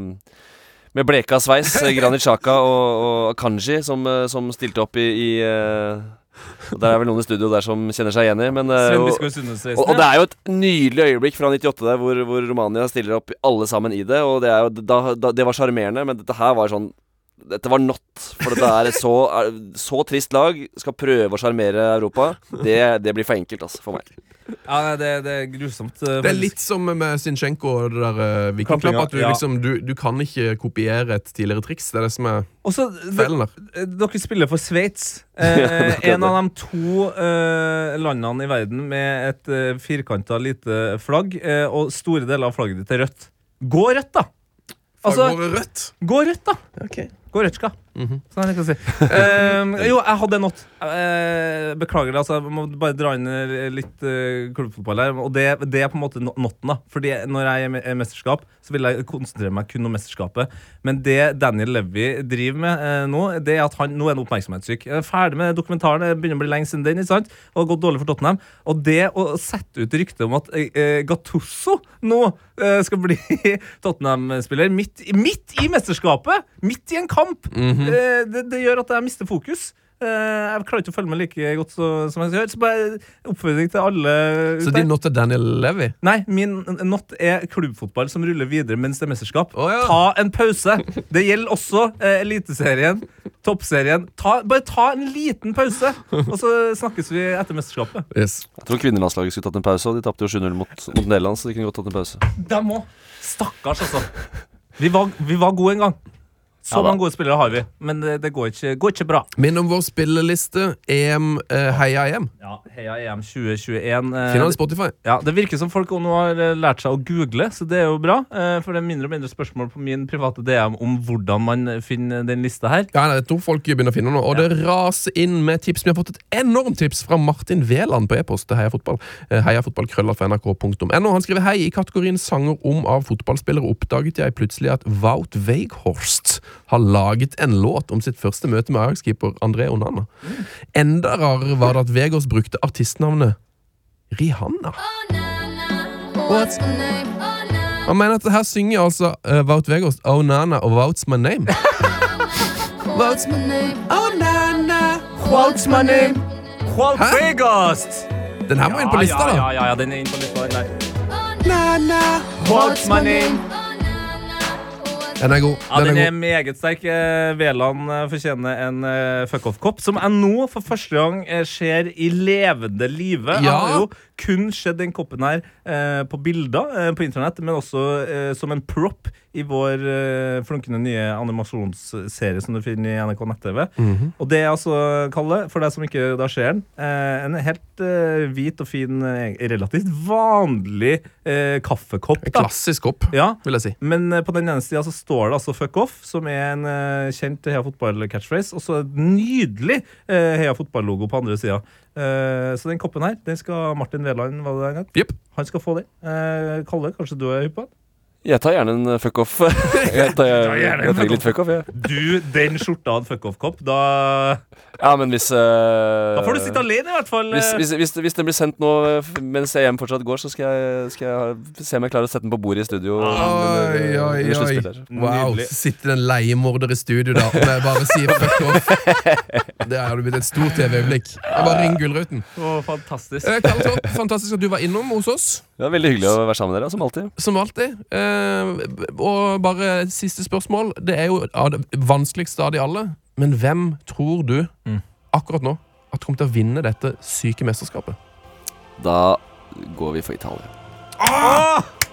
F: med bleka sveis, eh, Granit Xhaka og, og Kanji, som, eh, som stilte opp i, i og Der er vel noen i studio der som kjenner seg igjen i. Men, og, og, og det er jo et nydelig øyeblikk fra 98 der hvor, hvor Romania stiller opp alle sammen i det. Og det, jo, da, da, det var sjarmerende, men dette her var sånn dette var not. For dette er et så, så trist lag. Skal prøve å sjarmere Europa. Det, det blir for enkelt, altså, for meg.
C: Ja, nei, det, det er grusomt. Uh,
D: Det er litt som med Zinchenko og det der uh, vikingklapp. At du,
C: ja.
D: liksom, du, du kan ikke kopiere et tidligere triks. Det er det som er
C: Også,
D: feilen der.
C: dere spiller for Sveits. Eh, en av de to eh, landene i verden med et uh, firkanta lite flagg, eh, og store deler av flagget ditt er rødt. Gå rødt, da! Altså,
D: Fargårde rødt.
C: gå rødt, da!
D: Ok.
C: Gå Mm.
D: Mhm.
C: Sånn er det ikke å si. Uh, jo, jeg hadde en not. Uh, beklager, altså, jeg må bare dra inn litt uh, klubbfotball her. Og det, det er på en måte noten, da. Fordi når jeg er i mesterskap, så vil jeg konsentrere meg kun om mesterskapet. Men det Daniel Levy driver med eh, nå, det er at han nå er han oppmerksomhetssyk. Jeg er ferdig med dokumentaren. Det begynner å bli lenge siden den. ikke sant? Og det har gått dårlig for Tottenham. Og det å sette ut ryktet om at eh, Gattusso nå eh, skal bli Tottenham-spiller midt, i- midt i mesterskapet, midt i en kamp, eh, det, det gjør at jeg mister fokus. Eh, jeg klarer ikke å følge med like godt så, som jeg gjør. Så bare oppfordring til alle
D: Så din not er Daniel Levy?
C: Nei, min not er klubbfotball som ruller videre mens det er mesterskap.
D: Oh, ja.
C: Ta en pause. Det gjelder også eh, Eliteserien, Toppserien. Ta, bare ta en liten pause, og så snakkes vi etter mesterskapet.
D: Yes.
F: Jeg tror kvinnelandslaget skulle tatt en pause, og de tapte jo 7-0 mot, mot Nederland, så de kunne godt tatt en pause.
C: De òg. Stakkars, altså. Vi var, vi var gode en gang. Så
F: Ja
C: mange gode spillere har vi, men det, det går, ikke, går ikke bra.
D: Minn om vår spilleliste. EM, eh, Heia EM.
C: Ja, Heia EM 2021. eh,
D: Spotify.
C: Ja, Det virker som folk nå har eh, lært seg å google, så det er jo bra. eh, For det er mindre og mindre spørsmål på min private DM om hvordan man finner den lista her.
D: Ja, jeg tror folk begynner å finne noe. Og det raser inn med tips. Vi har fått et enormt tips fra Martin Veland på e-post til heiafotball. fra nrk.no Han skriver hei i kategorien sanger om av fotballspillere oppdaget jeg plutselig at Wout Weighorst har laget en låt om sitt første møte med Ajax-keeper André Onana. Enda rarere var det at Vegårs brukte artistnavnet Rihanna. What? Han mener at her synger altså uh, Wout Vegårs Nana og Wout's My Name. Wout's my name. Oh Nana.
C: What's my name? Walt
D: Hæ? Den her må inn på lista, da.
C: ja, ja, ja, den er inn på lista. Den der.
D: Nana.
C: What's my name?
D: Den er god.
C: Ja,
D: Den er
C: er meget sterk. Eh, Veland eh, fortjener en eh, fuck-off-kopp, som jeg nå for første gang ser i levende live. Jeg
D: Ja.
C: har jo kun sett den koppen her på bilder på internett, men også som en prop i vår flunkende nye animasjonsserie som du finner i NRK nett-TV.
D: Mhm.
C: Og det er altså, Kalle, for deg som ikke da ser den, en helt hvit og fin, relativt vanlig eh, kaffekopp.
D: En
C: da.
D: klassisk kopp,
C: Ja,
D: vil jeg si.
C: men eh, på den ene sida så står det altså 'fuck off', som er en eh, kjent Heia Fotball-catchphrase, og så et nydelig uh, Heia Fotball-logo på andre sida. så den koppen her, den skal Martin Veland var det en gang.
D: yep.
C: Han skal få den. Eh, Kalle, kanskje du er hypp på den?
F: Jeg tar gjerne en eh, fuck-off. jeg, tar- jeg,
C: en
F: jeg trenger litt fuck-off, jeg.
C: Du, den skjorta hadde fuck off-kopp. Da,
F: Ja, men hvis uh,
C: da får du sitte alene, i hvert fall.
F: Hvis,
C: eh.
F: hvis, hvis, hvis den blir sendt nå Mens jeg mens EM fortsatt går, så skal jeg, skal jeg se om jeg klarer å sette den på bordet i studio.
D: Oi,
F: under-
D: oi, oi. Wow,
C: Nydelig.
D: så sitter det en leiemorder i studio da med bare sier si fuck off. Det har blitt et stort TV-øyeblikk. Jeg bare ring Gullruten.
C: Oh, fantastisk.
D: Eh, Karl fantastisk at du var innom hos oss.
F: Det var veldig hyggelig å være sammen med dere, som alltid.
D: Som alltid. Eh, og bare siste spørsmål. Det er jo av det vanskeligste av de alle. Men hvem tror du akkurat nå at kommer til å vinne dette syke mesterskapet?
F: Da går vi for Italia.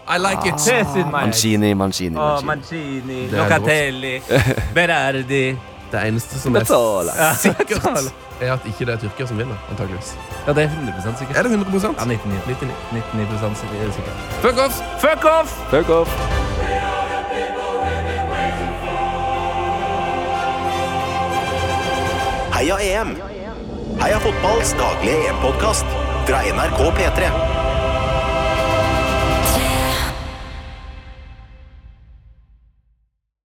D: I like it!
C: In
F: Mancini, Mancini,
C: Oh,
F: Mancini.
C: Mancini,
D: Det er
C: Locatelli, Berardi
D: Det eneste som er sikkert, er at ikke det er tyrker som vinner. antageligvis.
C: Ja, det er 100% sikkert.
D: Er det 100
C: Ja, 99, 99, 99 sikkert.
D: Fuck off!
C: Fuck off!
F: Fuck off.
A: Heia EM. Heia fotballs daglige EM-podkast fra NRK P3.